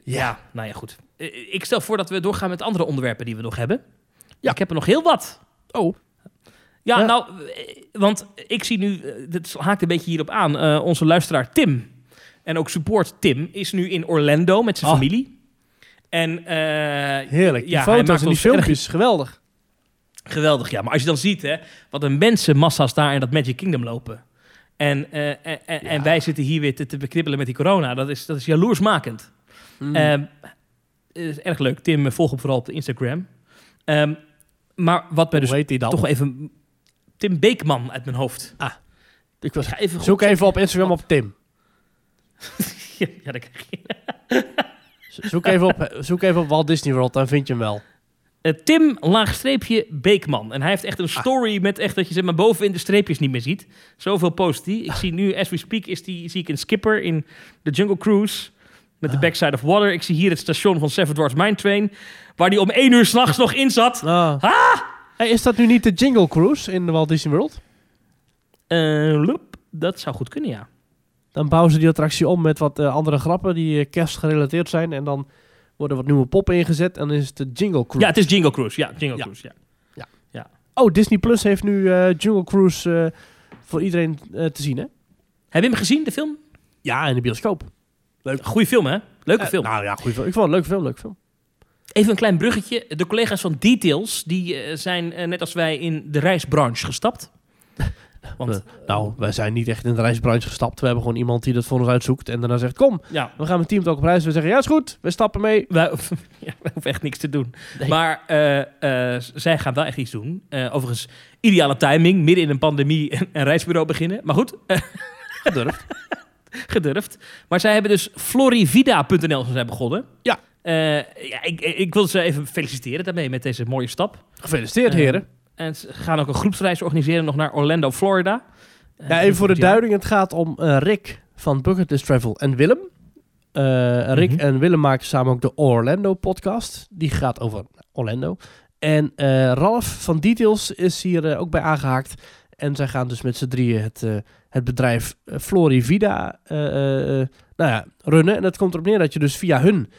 ja. nou ja, goed. Eh, Ik stel voor dat we doorgaan met andere onderwerpen die we nog hebben. Ja. Ik heb er nog heel wat. Oh. Ja, Ja. nou, eh, want ik zie nu, eh, dit haakt een beetje hierop aan, eh, onze luisteraar Tim, en ook support Tim, is nu in Orlando met zijn Oh. familie. En, eh, Heerlijk. Die Ja, hij foto's en die filmpjes, geweldig. Geweldig, ja. Maar als je dan ziet, hè, wat een mensenmassa's daar in dat Magic Kingdom lopen. En, eh, en, en, en wij zitten hier weer te, te bekribbelen met die corona. Dat is, dat is jaloersmakend. Mm. Is erg leuk. Tim, eh, volg hem vooral op de Instagram. Ehm, maar wat mij Hoe dus toch even... Tim Beekman uit mijn hoofd. ik was, Ik ga even zoek even op Instagram op Tim. Ja, dat krijg je. Zoek even op, zoek even op Walt Disney World, dan vind je hem wel. Eh, Tim laagstreepje Beekman. En hij heeft echt een story met echt dat je zeg maar bovenin de streepjes niet meer ziet. Zoveel post hij. Ik zie nu, as we speak, is die, zie ik een skipper in de Jungle Cruise. Met de backside of water. Ik zie hier het station van Seven Dwarfs Mine Train. Waar die om één uur s'nachts nog in zat. Ah. Hey, is dat nu niet de Jingle Cruise in de Walt Disney World? Eh, loep, dat zou goed kunnen, ja. Dan bouwen ze die attractie om met wat eh, andere grappen die eh, kerstgerelateerd zijn. En dan worden wat nieuwe poppen ingezet en dan is het de Jingle Cruise. Ja, het is Jingle Cruise. Ja, Jingle Ja. Cruise, ja. Oh, Disney Plus heeft nu eh, Jungle Cruise eh, voor iedereen eh, te zien, hè? Heb je hem gezien, de film? Ja, in de bioscoop. Goeie film, hè? Leuke Eh, film. Nou ja, goeie film. Ik vond het een leuke film, leuke film. Even een klein bruggetje. De collega's van Details, die eh, zijn eh, net als wij in de reisbranche gestapt. Want, Nou, wij zijn niet echt in de reisbranche gestapt. We hebben gewoon iemand die dat voor ons uitzoekt en daarna zegt, kom, ja, we gaan met team ook op reis. We zeggen, ja, is goed, we stappen mee. wij, ja, wij hoeven echt niks te doen. Nee. Maar eh, eh, zij gaan wel echt iets doen. Eh, overigens, ideale timing, midden in een pandemie en een reisbureau beginnen. Maar goed, eh, Gedurfd. gedurfd. Maar zij hebben dus florivida.nl zijn zij begonnen. Ja. Eh, ja ik, ik wil ze even feliciteren daarmee met deze mooie stap. Gefeliciteerd, Eh, heren. En ze gaan ook een groepsreis organiseren nog naar Orlando, Florida. Eh, Ja, even voor de duiding. Het gaat om Rick van Bucket List Travel en Willem. Rick Mhm. en Willem maken samen ook de Orlando podcast. Die gaat over Orlando. En Ralf van Details is hier ook bij aangehaakt. En zij gaan dus met z'n drieën het, het bedrijf Florivida nou ja, runnen. En dat komt erop neer dat je dus via hun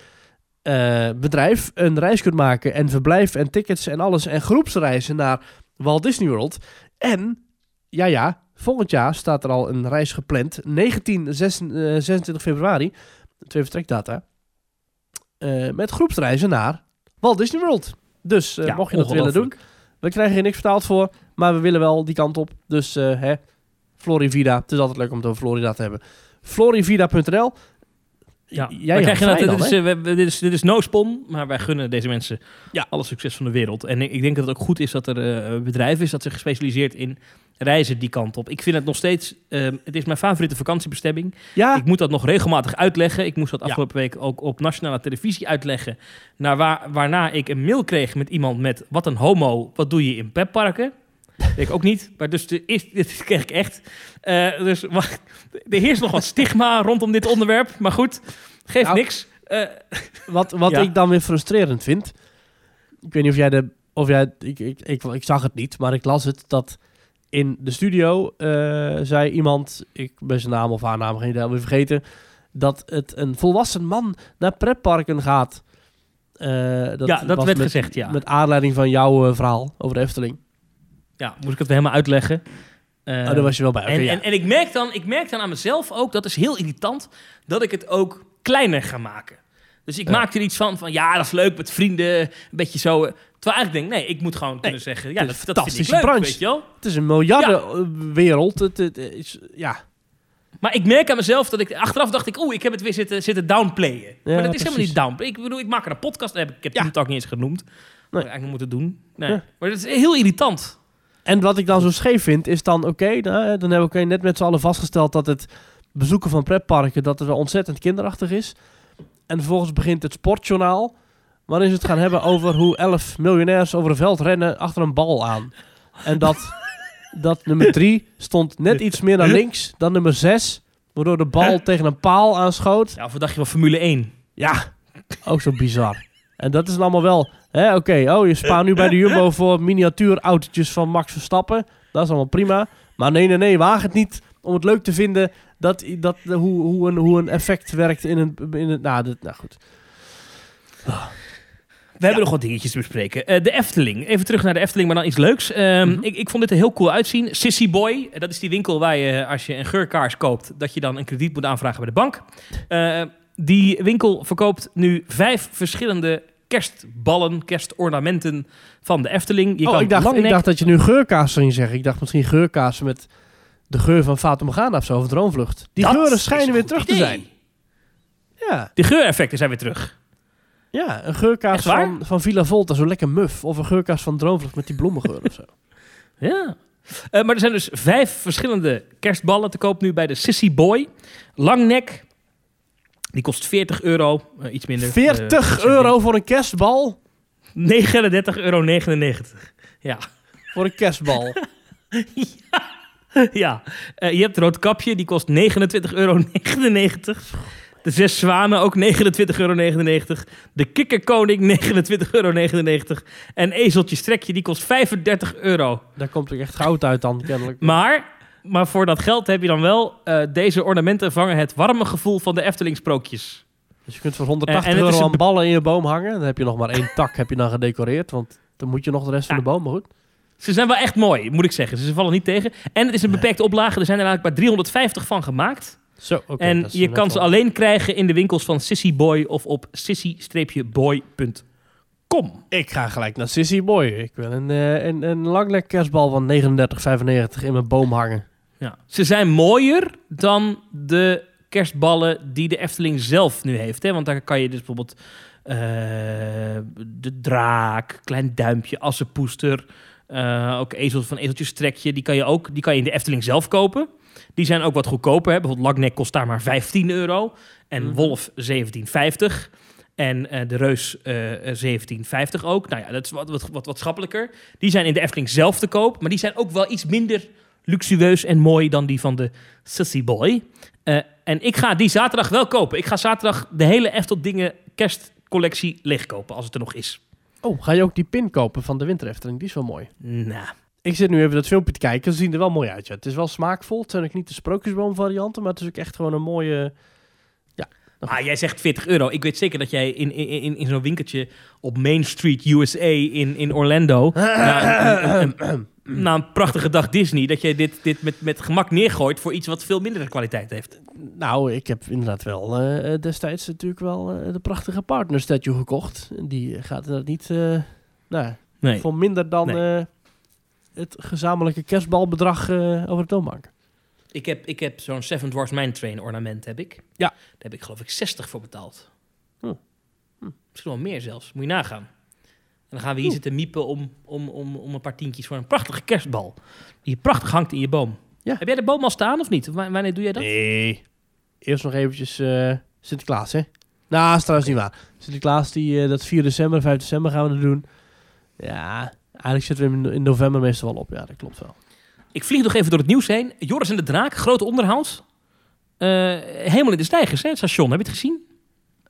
eh, bedrijf een reis kunt maken. En verblijf en tickets en alles. En groepsreizen naar Walt Disney World. En, ja ja, volgend jaar staat er al een reis gepland. 19, 26, eh, 26 februari. Twee vertrekdata. eh, met groepsreizen naar Walt Disney World. Dus Ja, mocht je dat willen doen. We krijgen hier niks vertaald voor. Maar we willen wel die kant op. Dus hè, Florivida. Het is altijd leuk om het over Florida te hebben. Florivida.nl. Ja, Jij krijg je dat, dan, dit, is, eh, we- dit, is, dit is no spon, maar wij gunnen deze mensen Ja. alle succes van de wereld. En ik, denk dat het ook goed is dat er eh, een bedrijf is dat zich gespecialiseerd in reizen die kant op. Ik vind het nog steeds, eh, het is mijn favoriete vakantiebestemming. Ja, Ik moet dat nog regelmatig uitleggen. Ik moest dat Ja. afgelopen week ook op nationale televisie uitleggen. Naar waar, waarna ik een mail kreeg met iemand met... Wat een homo, wat doe je in petparken? Weet ik ook niet. Maar dus de, is, dit kreeg ik echt. Eh, dus wacht, er heerst nog wat stigma rondom dit onderwerp. Maar goed, geeft Nou, niks. Eh, wat, wat Ja. ik dan weer frustrerend vind. Ik weet niet of jij de. Of jij, ik, ik, ik, ik zag het niet, maar ik las het dat in de studio eh, zei iemand. Ik ben zijn naam of haar naam geen idee alweer vergeten. Dat het een volwassen man naar pretparken gaat. Eh, Ja, dat werd met, gezegd, ja. Met aanleiding van jouw verhaal over de Efteling. Ja, moest ik het weer helemaal uitleggen. Eh, oh, daar was je wel bij. En, ja. en, en ik, merk dan, ik merk dan aan mezelf ook, dat is heel irritant, dat ik het ook kleiner ga maken. Dus ik Ja. maak er iets van, van ja, dat is leuk met vrienden, een beetje zo. eh, Terwijl eigenlijk denk ik, nee, ik moet gewoon kunnen zeggen, ja, het dat, is dat een vind ik leuk, branche. weet je wel. Het is een miljardenwereld. Het, het, is, ja. Maar ik merk aan mezelf dat ik, achteraf dacht ik, oeh, ik heb het weer zitten, zitten downplayen. maar dat is helemaal niet downplayen. Ik bedoel, ik maak er een podcast, heb ik, heb Ja. Team Talk niet eens genoemd. Nee. ik eigenlijk moeten doen. Nee. Ja. Maar dat is heel irritant. En wat ik dan zo scheef vind, is dan oké, nou, dan hebben we net met z'n allen vastgesteld dat het bezoeken van pretparken, dat het wel ontzettend kinderachtig is. En vervolgens begint het sportjournaal, waarin ze het gaan hebben over hoe elf miljonairs over een veld rennen achter een bal aan. En dat, dat nummer drie stond net iets meer naar links dan nummer zes, waardoor de bal tegen een paal aanschoot. Ja, of dacht je van Formule 1? Ja, ook zo bizar. En dat is dan allemaal wel... Oké, oh, je spaart nu bij de Jumbo voor miniatuurautootjes van Max Verstappen. Dat is allemaal prima. Maar nee, nee, nee, waag het niet om het leuk te vinden dat, dat, hoe, hoe, een, hoe een effect werkt in een... In een nou, dit, nou goed. We hebben nog wat dingetjes te bespreken. Eh, de Efteling. Even terug naar de Efteling, maar dan iets leuks. Ehm, Mhm. ik, ik vond dit er heel cool uitzien. Sissy Boy, eh, dat is die winkel waar je, als je een geurkaars koopt, dat je dan een krediet moet aanvragen bij de bank. Eh, die winkel verkoopt nu vijf verschillende kerstballen, kerstornamenten van de Efteling. Je oh, kan ik dacht, ik dacht dat je nu geurkaas ging zeggen. Ik dacht misschien geurkaas met de geur van Fata Morgana of zo, of Droomvlucht. Die Dat geuren schijnen weer terug te zijn. Ja, De geureffecten zijn weer terug. ja een geurkaas van, van Villa Volta, zo lekker muf. Of een geurkaas van Droomvlucht met die bloemengeur of zo. Ja. Eh, maar er zijn dus vijf verschillende kerstballen te koop nu bij de Sissy Boy. Langnek. Die kost 40 euro. eh, iets minder. 40 Eh, euro voor een kerstbal? 39,99 euro. Ja. Voor een kerstbal. ja. Eh, je hebt Roodkapje, die kost 29,99 euro. De Zes Zwanen ook 29,99 euro. De Kikkerkoning 29,99 euro. En Ezeltje Strekje, die kost 35 euro. Daar komt er echt goud uit dan, kennelijk. Maar, maar voor dat geld heb je dan wel... eh, deze ornamenten vangen het warme gevoel van de Efteling-sprookjes. Dus je kunt voor 180 Eh, en het is euro een ballen in je boom hangen. Dan heb je nog maar één tak heb je dan gedecoreerd. Want dan moet je nog de rest van de boom. Maar goed. Ze zijn wel echt mooi, moet ik zeggen. Ze vallen niet tegen. En het is een beperkte oplage. Er zijn er eigenlijk maar 350 van gemaakt. Zo, oké. en dat is je kan ze alleen krijgen in de winkels van Sissy Boy of op sissy-boy.com. Ik ga gelijk naar Sissy Boy. Ik wil een, eh, een, een langnek kerstbal van 39,95 in mijn boom hangen. Ja. Ze zijn mooier dan de kerstballen die de Efteling zelf nu heeft. Hè? Want daar kan je dus bijvoorbeeld eh, de draak, klein duimpje, assenpoester, eh, ook ezels van ezeltjes trekje. Die kan je ook die kan je in de Efteling zelf kopen. Die zijn ook wat goedkoper. Hè? Bijvoorbeeld Langnek kost daar maar 15 euro. En Mhm. Wolf 17,50. En eh, de Reus eh, eh, 17,50 ook. Nou ja, dat is wat, wat, wat, wat schappelijker. Die zijn in de Efteling zelf te koop. Maar die zijn ook wel iets minder luxueus en mooi dan die van de Sussy Boy. Eh, en ik ga die zaterdag wel kopen. Ik ga zaterdag de hele Eftel Dingen kerstcollectie leegkopen, als het er nog is. Oh, ga je ook die pin kopen van de Winter Efteling? Die is wel mooi. Nou, Ik zit nu even dat filmpje te kijken. Ze zien er wel mooi uit. Ja. Het is wel smaakvol. Het zijn ook niet de sprookjesboom varianten. Maar het is ook echt gewoon een mooie... ah, jij zegt 40 euro. Ik weet zeker dat jij in, in, in, in zo'n winkeltje op Main Street USA in, in Orlando... na, een, een- een- na een prachtige dag Disney... dat jij dit, dit met, met gemak neergooit voor iets wat veel mindere kwaliteit heeft. Nou, ik heb inderdaad wel eh, destijds natuurlijk wel eh, de prachtige partner statue gekocht. Die gaat inderdaad niet eh, nou, Nee. voor minder dan Nee. het gezamenlijke kerstbalbedrag over het toon maken. Ik heb, ik heb zo'n Seven Dwarfs Mine Train ornament, heb ik. Ja. Daar heb ik geloof ik 60 voor betaald. Hm. Hm. Misschien wel meer zelfs. Moet je nagaan. En dan gaan we hier Oeh. zitten miepen om, om, om, om een paar tientjes voor een prachtige kerstbal. Die prachtig hangt in je boom. Ja. Heb jij de boom al staan of niet? Wa- wanneer doe jij dat? Nee. Eerst nog eventjes eh, Sinterklaas, hè? Nou, dat is trouwens niet waar. Sinterklaas, die, eh, dat 4 december, 5 december gaan we dat doen. Ja, eigenlijk zitten we in november meestal wel op. Ja, dat klopt wel. Ik vlieg nog even door het nieuws heen. Joris en de Draak, groot onderhoud. Eh, helemaal in de stijgers, hè, het station. Heb je het gezien?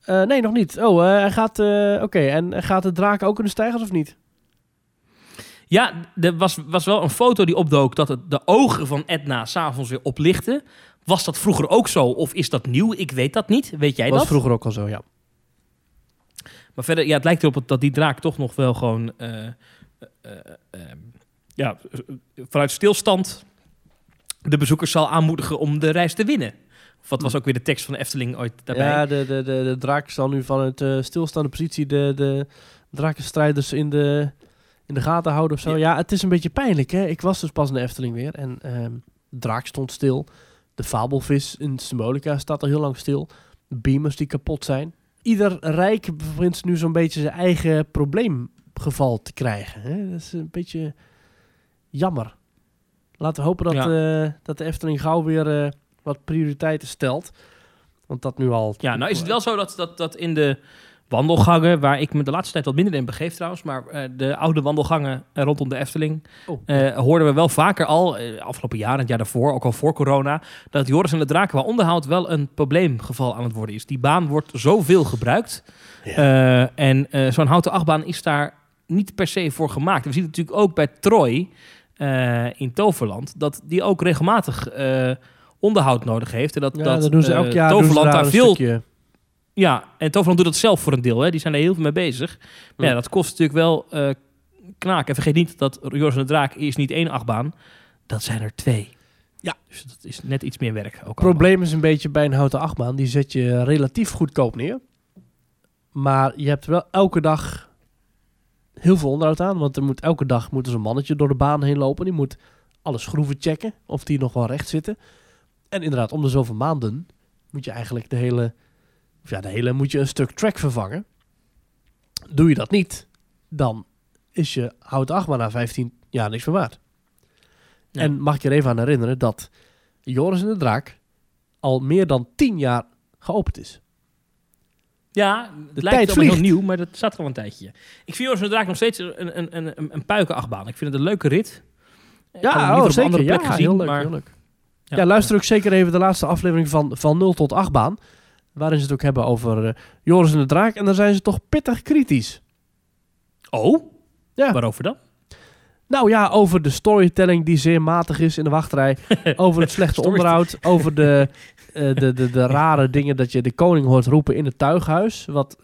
Eh, nee, nog niet. Oh, eh, hij gaat... Oké, en gaat de draak ook in de stijgers of niet? Ja, er was, was wel een foto die opdook dat het de ogen van Edna s'avonds weer oplichten. Was dat vroeger ook zo of is dat nieuw? Ik weet dat niet. Weet jij was dat? vroeger ook al zo, ja. Maar verder, ja, het lijkt erop dat die draak toch nog wel gewoon... ja, vanuit stilstand de bezoekers zal aanmoedigen om de reis te winnen. Of wat was ook weer de tekst van de Efteling ooit daarbij? Ja, de, de, de, de draak zal nu vanuit uh, stilstaande positie de, de drakenstrijders in de, in de gaten houden of zo. Ja. Ja. het is een beetje pijnlijk, hè. Ik was dus pas in de Efteling weer en ehm, de draak stond stil. De fabelvis in Symbolica staat al heel lang stil. Beamers die kapot zijn. Ieder rijk begint nu zo'n beetje zijn eigen probleemgeval te krijgen. Hè? Dat is een beetje jammer. Laten we hopen dat, eh, dat de Efteling gauw weer eh, wat prioriteiten stelt. Want dat nu al... Ja, nou is het wel zo dat, dat, dat in de wandelgangen, waar ik me de laatste tijd wat minder in begeef trouwens, maar eh, de oude wandelgangen eh, rondom de Efteling, Oh. eh, hoorden we wel vaker al, eh, afgelopen jaar en het jaar daarvoor, ook al voor corona, dat Joris en de Draak qua onderhoud wel een probleemgeval aan het worden is. Die baan wordt zoveel gebruikt eh, en eh, zo'n houten achtbaan is daar niet per se voor gemaakt. We zien het natuurlijk ook bij Troy eh, in Toverland, dat die ook regelmatig eh, onderhoud nodig heeft. En dat, Ja, dat dat doen ze eh, elk jaar. Toverland daar veel stukje. ja, en Toverland doet dat zelf voor een deel. Hè. Die zijn er heel veel mee bezig. Maar ja, dat kost natuurlijk wel eh knaken. En vergeet niet dat Joris en de Draak is niet één achtbaan. Dat zijn er twee. Ja. Dus dat is net iets meer werk. Ook Het probleem is een beetje bij een houten achtbaan. Die zet je relatief goedkoop neer. Maar je hebt wel elke dag heel veel onderhoud aan. Want er moet, elke dag moet er zo'n mannetje door de baan heen lopen. Die moet alle schroeven checken of die nog wel recht zitten. En inderdaad, om de zoveel maanden moet je eigenlijk de hele... Of ja, de hele moet je een stuk track vervangen. Doe je dat niet, dan is je houten achtbaan na 15 jaar niks meer waard. Ja. En mag ik je er even aan herinneren dat Joris en de Draak al meer dan 10 jaar geopend is. Ja, het lijkt tijd allemaal heel vliegt. nieuw, maar dat staat er al een tijdje. Ik vind Joris en de Draak nog steeds een, een, een, een, puikenachtbaan. Ik vind het een leuke rit. Ik Ja, oh, op zeker. andere Ja, gezien, heel leuk, maar- heel leuk. Ja, luister ook zeker even de laatste aflevering van, van 0 tot 8 baan. Waarin ze het ook hebben over eh, Joris en de Draak. En dan zijn ze toch pittig kritisch. Oh? Ja. Waarover dan? Nou ja, over de storytelling die zeer matig is in de wachtrij. over het slechte onderhoud. Over de, eh, de, de, de rare dingen dat je de koning hoort roepen in het tuighuis. Wat,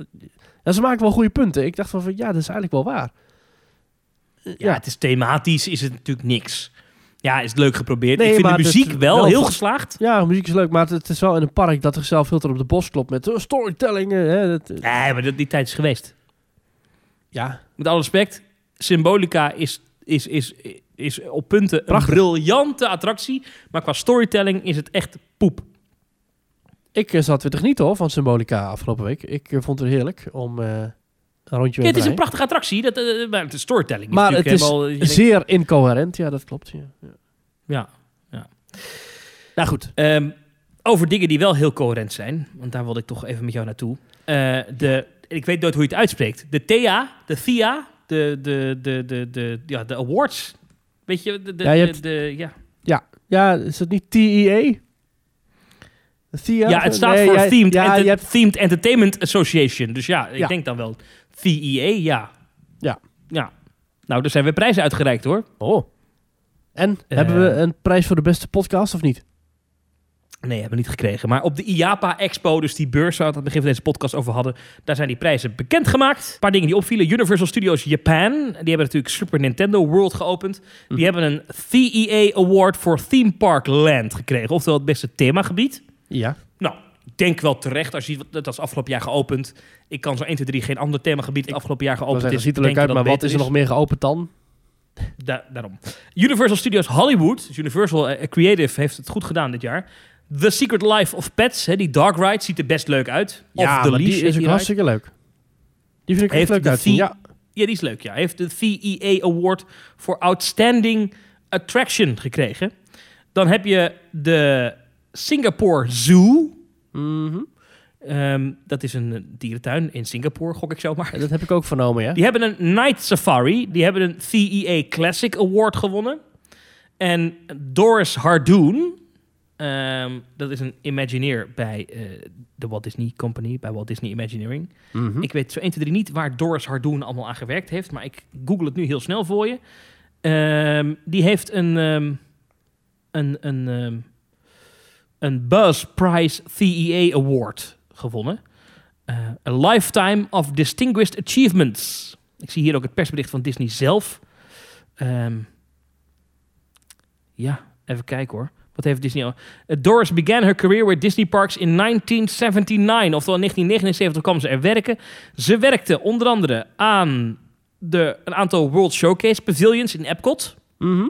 ja, ze maken wel goede punten. Ik dacht van, van, ja, dat is eigenlijk wel waar. Eh, Ja, het is thematisch, is het natuurlijk niks. Ja, is het leuk geprobeerd. Nee, ik vind de muziek het- wel, wel heel geslaagd. Ja, muziek is leuk, maar het, het is wel in een park dat zichzelf heel erg op de bos klopt met eh, storytelling. Hè, dat, Nee, maar dat, die tijd is geweest. ja, Met alle respect, Symbolica is, is, is, is op punten Prachtig. een briljante attractie. Maar qua storytelling is het echt poep. Ik eh, zat weer te genieten hoor, van Symbolica afgelopen week. Ik eh, vond het heerlijk om eh, een rondje Ja, het is een prachtige attractie, dat, eh, maar de storytelling is Maar het is helemaal... je denkt- Zeer incoherent, ja, dat klopt. Ja. Ja. ja. Nou goed, Ehm, over dingen die wel heel coherent zijn, want daar wilde ik toch even met jou naartoe. De, ik weet nooit hoe je het uitspreekt. De THEA, de THEA, de, de, de, de, de, ja, de awards. Weet je, de, de, Ja, je de- de- ja. ja, is het niet TEA? Ja, het staat Nee, voor jij- Themed, ja, Enter- je hebt, Themed Entertainment Association. Dus ja, ik Ja. denk dan wel TEA, ja. Ja. Ja. Nou, er zijn weer prijzen uitgereikt hoor. Oh. En, Eh. hebben we een prijs voor de beste podcast of niet? Nee, hebben we niet gekregen. Maar op de IAPA Expo, dus die beurs waar we het begin van deze podcast over hadden, daar zijn die prijzen bekendgemaakt. Een paar dingen die opvielen. Universal Studios Japan, die hebben natuurlijk Super Nintendo World geopend. Die Mhm. hebben een TEA Award voor Theme Park Land gekregen. Oftewel het beste themagebied. Ja. Nou, ik denk wel terecht als je ziet, dat is afgelopen jaar geopend. Ik kan zo 1, 2, 3 geen ander themagebied het afgelopen jaar geopend zeggen, is. ziet er leuk uit, maar wat is er nog meer geopend dan? Da- daarom. Universal Studios Hollywood, dus Universal eh, Creative heeft het goed gedaan dit jaar. The Secret Life of Pets, hè, die dog ride, ziet er best leuk uit. Ja, of The Leash die is ook hartstikke leuk. Die vind ik echt leuk. V- Ja. Ja, die is leuk, ja. Heeft de VEA Award voor Outstanding Attraction gekregen. Dan heb je de Singapore Zoo. Mhm. Ehm, dat is een dierentuin in Singapore, gok ik zomaar. Ja, Dat heb ik ook vernomen, ja. Die hebben een Night Safari. Die hebben een VEA Classic Award gewonnen. En Doris Hardoon, ehm, dat is een Imagineer bij eh, de Walt Disney Company, bij Walt Disney Imagineering. Mhm. Ik weet zo 1, 2, 3 niet waar Doris Hardoon allemaal aan gewerkt heeft, maar ik google het nu heel snel voor je. Ehm, die heeft een, een, een, een Buzz Prize VEA Award gewonnen. Eh, a Lifetime of Distinguished Achievements. Ik zie hier ook het persbericht van Disney zelf. Ehm, ja, even kijken hoor. Wat heeft Disney al? Uh, Doris began her career with Disney Parks in 1979. Oftewel in 1979 kwam ze er werken. Ze werkte onder andere aan de, een aantal World Showcase pavilions in Epcot. Mhm.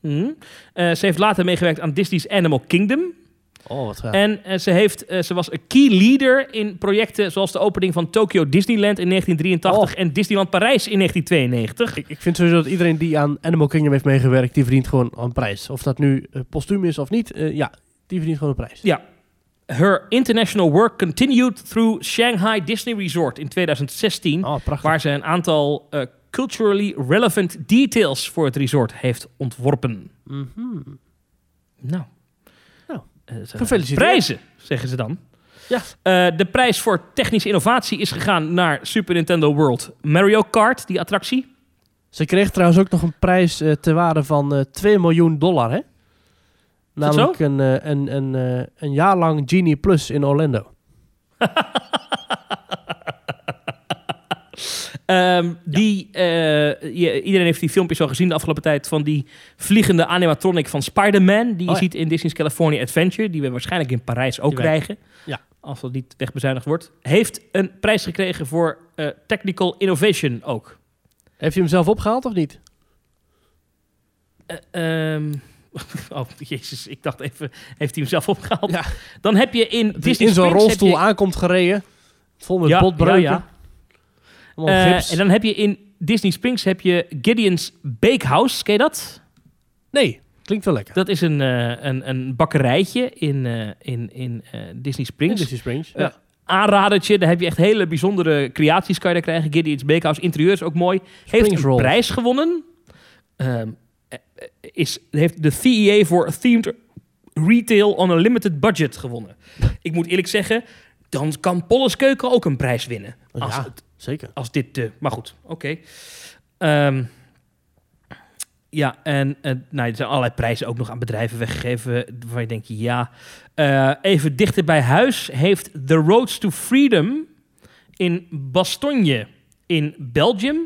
Eh, ze heeft later meegewerkt aan Disney's Animal Kingdom. Oh, wat. En eh, ze, heeft, eh, ze was een key leader in projecten zoals de opening van Tokyo Disneyland in 1983 en Disneyland Parijs in 1992. Ik, ik vind sowieso dat iedereen die aan Animal Kingdom heeft meegewerkt, die verdient gewoon een prijs. Of dat nu eh, postuum is of niet, ja, die verdient gewoon een prijs. Ja. Her international work continued through Shanghai Disney Resort in 2016, Oh, prachtig. waar ze een aantal culturally relevant details voor het resort heeft ontworpen. Mhm. Nou. Gefeliciteerd. Prijzen, zeggen ze dan. Ja. Eh, de prijs voor technische innovatie is gegaan naar Super Nintendo World Mario Kart, die attractie. Ze kreeg trouwens ook nog een prijs eh ter waarde van eh 2 miljoen dollar, hè? Namelijk een, eh, een, een, eh, een jaar lang Genie Plus in Orlando. Ehm, die, eh, je- iedereen heeft die filmpjes al gezien de afgelopen tijd van die vliegende animatronic van Spider-Man. Die je Oh ja. ziet in Disney's California Adventure. Die we waarschijnlijk in Parijs ook Die wij- krijgen. Ja. Als dat niet wegbezuinigd wordt. Heeft een prijs gekregen voor eh, Technical Innovation ook. Heeft hij hem zelf opgehaald of niet? Eh, ehm, oh, jezus. Ik dacht even, heeft hij hem zelf opgehaald? Ja. Dan heb je in Disney in zo'n rolstoel je- aankomt gereden. Vol met Ja, botbreuken. ja, Eh, en dan heb je in Disney Springs heb je Gideon's Bakehouse. Ken je dat? Nee, klinkt wel lekker. Dat is een, eh, een, een bakkerijtje in, eh, in, in Disney In Springs. Disney Springs. Ja. Aanradertje, daar heb je echt hele bijzondere creaties kan je daar krijgen. Gideon's Bakehouse, interieur is ook mooi. Heeft een roll. prijs gewonnen. Ehm, eh, eh, is, heeft de VEA voor Themed Retail on a Limited Budget gewonnen. Ik moet eerlijk zeggen, dan kan Polles Keuken ook een prijs winnen. Als, Ja. het, Zeker. als dit... eh, maar goed, oké. Ehm, Ja, en eh, nou, er zijn allerlei prijzen ook nog aan bedrijven weggegeven. Waarvan je denkt, ja. Eh, even dichter bij huis heeft The Roads to Freedom in Bastogne in Belgium,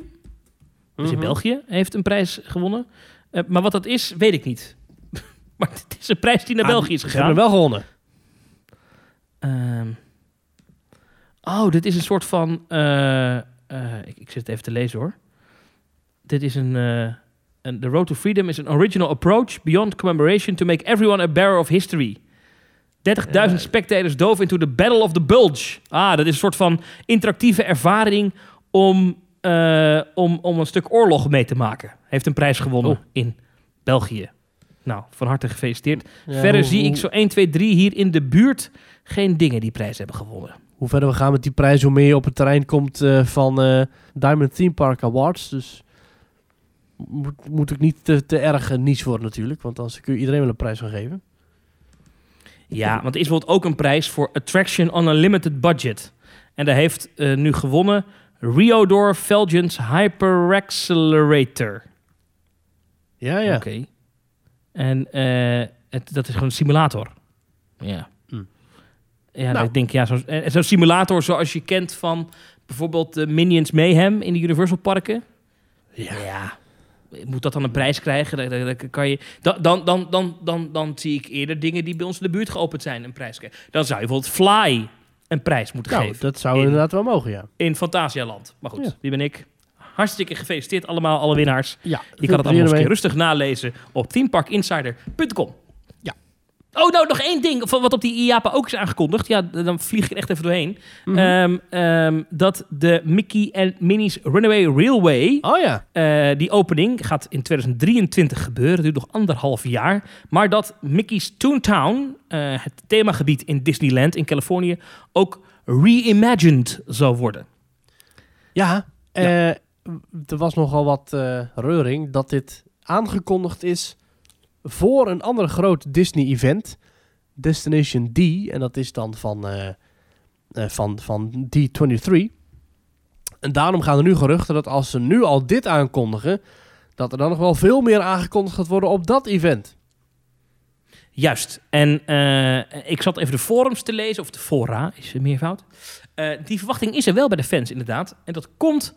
dus in Mhm. België, heeft een prijs gewonnen. Eh, maar wat dat is, weet ik niet. maar het is een prijs die naar Ah, België is Ze gegaan. hebben hem wel gewonnen. Ehm, oh, dit is een soort van. eh, eh, ik, ik zit het even te lezen hoor. Dit is een. eh, een The Road to Freedom is an original approach beyond commemoration to make everyone a bearer of history. 30.000 Ja. spectators dove into the Battle of the Bulge. Ah, dat is een soort van interactieve ervaring om, om, om een stuk oorlog mee te maken. Heeft een prijs gewonnen Oh. in België. Nou, van harte gefeliciteerd. Ja, Verder hoe- zie ik zo 1, 2, 3 hier in de buurt geen dingen die prijs hebben gewonnen. Hoe verder we gaan met die prijs, hoe meer je op het terrein komt eh, van eh, Diamond Theme Park Awards. Dus moet, moet ook niet te, te erg eh, niche worden natuurlijk, want dan kun je iedereen wel een prijs gaan geven. Ja, want er is bijvoorbeeld ook een prijs voor Attraction on a Limited Budget. En daar heeft nu gewonnen Riodor Felgens Hyper Accelerator. Ja, ja. Oké. En het, dat is gewoon een simulator. Ja. Ja, Nou. ik denk, ja, zo'n eh, zo'n simulator zoals je kent van bijvoorbeeld de Minions Mayhem in de Universal Parken. Ja. Moet dat dan een prijs krijgen? Dan, kan je, dan, dan, dan, dan, dan, zie ik eerder dingen die bij ons in de buurt geopend zijn een prijs krijgen. Dan zou je bijvoorbeeld Fly een prijs moeten Nou, geven dat zou In- inderdaad wel mogen, ja. in Fantasialand. Maar goed, Ja. wie ben ik? Hartstikke gefeliciteerd allemaal, alle winnaars. Ja, Je kan het allemaal eens rustig nalezen op themeparkinsider.com. Oh, nou, nog één ding van wat op die IAPA ook is aangekondigd. Ja, dan vlieg ik er echt even doorheen. Mhm. Ehm, ehm, dat de Mickey en Minnie's Runaway Railway... Oh ja. eh, die opening gaat in 2023 gebeuren. Het duurt nog anderhalf jaar. Maar dat Mickey's Toontown, eh, het themagebied in Disneyland in Californië, ook reimagined zal worden. Ja, eh, er was nogal wat reuring dat dit aangekondigd is voor een ander groot Disney-event, Destination D. En dat is dan van, eh, eh, van, van D23. En daarom gaan er nu geruchten dat als ze nu al dit aankondigen, dat er dan nog wel veel meer aangekondigd gaat worden op dat event. Juist. En eh, ik zat even de forums te lezen, of de fora is een meervoud. Eh, die verwachting is er wel bij de fans, inderdaad. En dat komt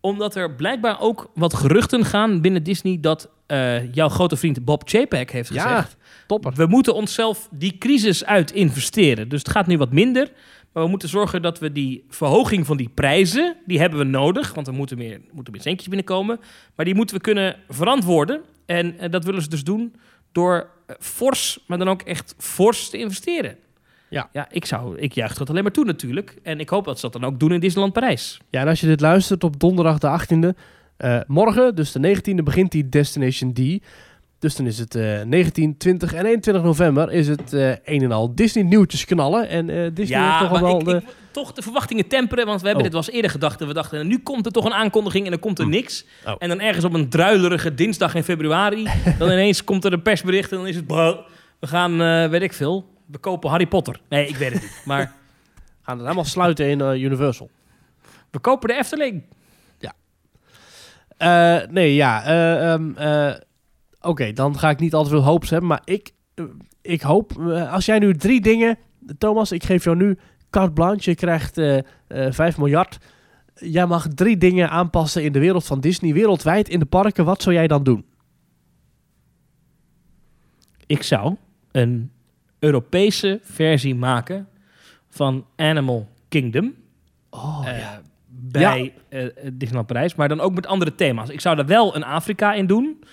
omdat er blijkbaar ook wat geruchten gaan binnen Disney dat eh, jouw grote vriend Bob Chapek heeft Ja, gezegd. Topper. We moeten onszelf die crisis uit investeren. Dus het gaat nu wat minder. Maar we moeten zorgen dat we die verhoging van die prijzen, die hebben we nodig. Want er moeten meer, moeten meer centjes binnenkomen. Maar die moeten we kunnen verantwoorden. En eh, dat willen ze dus doen door eh, fors, maar dan ook echt fors te investeren. Ja. ja ik, zou, ik juich dat alleen maar toe natuurlijk. En ik hoop dat ze dat dan ook doen in Disneyland Parijs. Ja, en als je dit luistert op donderdag de 18e, eh, morgen, dus de 19e, begint die Destination D. Dus dan is het eh 19, 20 en 21 november is het eh een en al Disney nieuwtjes knallen. En eh, Disney heeft toch wel ik, de... ik- toch de verwachtingen temperen. Want we hebben Oh. dit wel eens eerder gedacht. En we dachten, nu komt er toch een aankondiging en dan komt er Hm. niks. Oh. En dan ergens op een druilerige dinsdag in februari... dan ineens komt er een persbericht en dan is het... "Bah, We gaan, eh, weet ik veel, we kopen Harry Potter. Nee, ik weet het niet. Maar gaan het helemaal sluiten in eh, Universal. we kopen de Efteling. Eh, nee, ja. eh, ehm, eh, Oké, dan ga ik niet al te veel hoops hebben. Maar ik, ik hoop, als jij nu drie dingen... Thomas, ik geef jou nu carte blanche. Je krijgt eh eh 5 miljard. Jij mag drie dingen aanpassen in de wereld van Disney. Wereldwijd in de parken. Wat zou jij dan doen? Ik zou een Europese versie maken van Animal Kingdom. Oh, eh, bij eh, Disneyland Parijs. Maar dan ook met andere thema's. Ik zou er wel een Afrika in doen.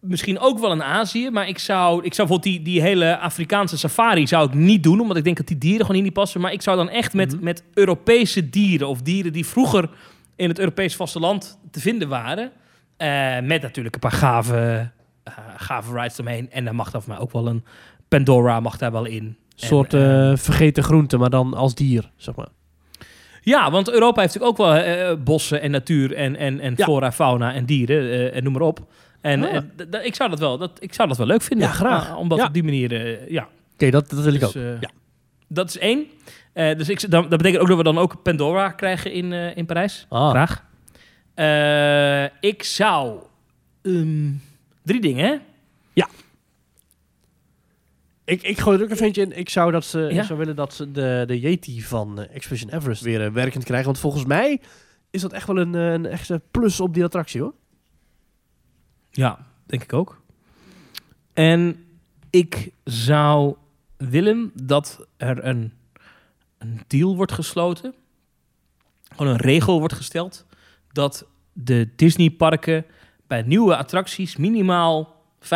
Misschien ook wel een Azië. Maar ik zou, ik zou bijvoorbeeld die, die hele Afrikaanse safari zou ik niet doen. Omdat ik denk dat die dieren gewoon hier niet passen. Maar ik zou dan echt met, Mhm. met Europese dieren. Of dieren die vroeger in het Europees vasteland te vinden waren. eh, met natuurlijk een paar gave, eh, gave rides eromheen. En dan mag daar voor mij ook wel een Pandora mag daar wel in. Een soort En, eh, eh, vergeten groente, maar dan als dier, zeg maar. Ja, want Europa heeft natuurlijk ook wel eh, bossen en natuur en, en, en Ja. flora, fauna en dieren en noem maar op. En Ah. eh, ik, zou dat wel, dat, ik zou dat wel leuk vinden. Ja, graag. Ah, omdat Ja. op die manier, eh, ja. Oké, dat, dat wil ik Dus, ook. eh, Ja. Dat is één. Eh, dus ik, dan, dat betekent ook dat we dan ook Pandora krijgen in, eh, in Parijs. Ah. Graag. Eh, ik zou Ehm, drie dingen, hè? Ik, ik gooi er ook een ventje in. Ik zou, dat ze, Ja? ik zou willen dat ze de, de Yeti van eh, Expedition Everest weer eh, werkend krijgen. Want volgens mij is dat echt wel een, eh, een echte plus op die attractie, hoor. Ja, denk ik ook. En ik zou willen dat er een, een deal wordt gesloten. Gewoon een regel wordt gesteld. Dat de Disneyparken bij nieuwe attracties minimaal 25%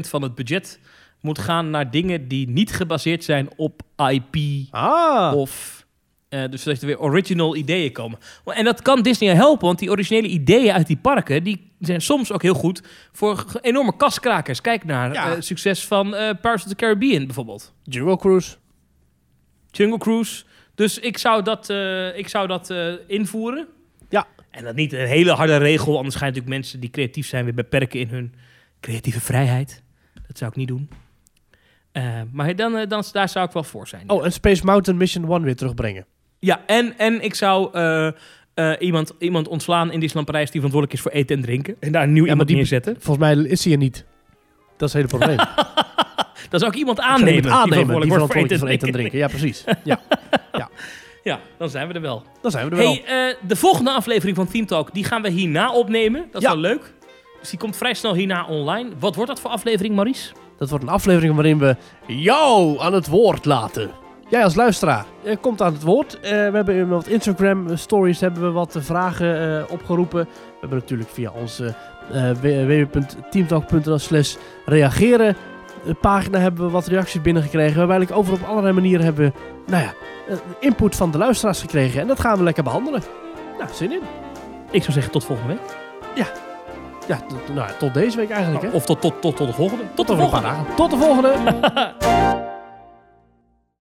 van het budget moet gaan naar dingen die niet gebaseerd zijn op IP Ah! of eh, dus dat er weer original ideeën komen. En dat kan Disney helpen, want die originele ideeën uit die parken... die zijn soms ook heel goed voor enorme kaskrakers. Kijk naar Ja. het succes van eh Pirates of the Caribbean bijvoorbeeld. Jungle Cruise. Jungle Cruise. Dus ik zou dat, eh, ik zou dat eh, invoeren. Ja. En dat niet een hele harde regel, anders gaan natuurlijk mensen die creatief zijn weer beperken in hun creatieve vrijheid. Dat zou ik niet doen. Eh, maar dan, eh, dan, daar zou ik wel voor zijn. Oh, en Space Mountain Mission 1 weer terugbrengen. Ja, en, en ik zou eh, eh, iemand, iemand ontslaan in Disneyland Parijs die verantwoordelijk is voor eten en drinken. En daar een nieuw Ja, iemand die- neerzetten. Volgens mij is hij er niet. Dat is het hele probleem. Dan zou ik iemand Ik aannemen, iemand aannemen die die verantwoordelijk is voor voor eten en drinken. Ja, precies. Ja, Ja, dan zijn we er wel. dan zijn we er wel. Hey, eh, de volgende aflevering van Team Talk, die gaan we hierna opnemen. Dat is Ja. wel leuk. Dus die komt vrij snel hierna online. Wat wordt dat voor aflevering, Maurice? Dat wordt een aflevering waarin we jou aan het woord laten. Jij als luisteraar komt aan het woord. Eh, we hebben in wat Instagram stories hebben we wat vragen eh, opgeroepen. We hebben natuurlijk via onze eh www.teamtalk.nl slash reageren pagina hebben we wat reacties binnengekregen. We hebben eigenlijk over op allerlei manieren hebben we, nou ja, input van de luisteraars gekregen. En dat gaan we lekker behandelen. Nou, zin in. Ik zou zeggen tot volgende week. Ja, tot, nou, ja, tot deze week eigenlijk. Hè? Of tot, tot, tot, tot de volgende. Tot de een paar volgende. dagen. Tot de volgende.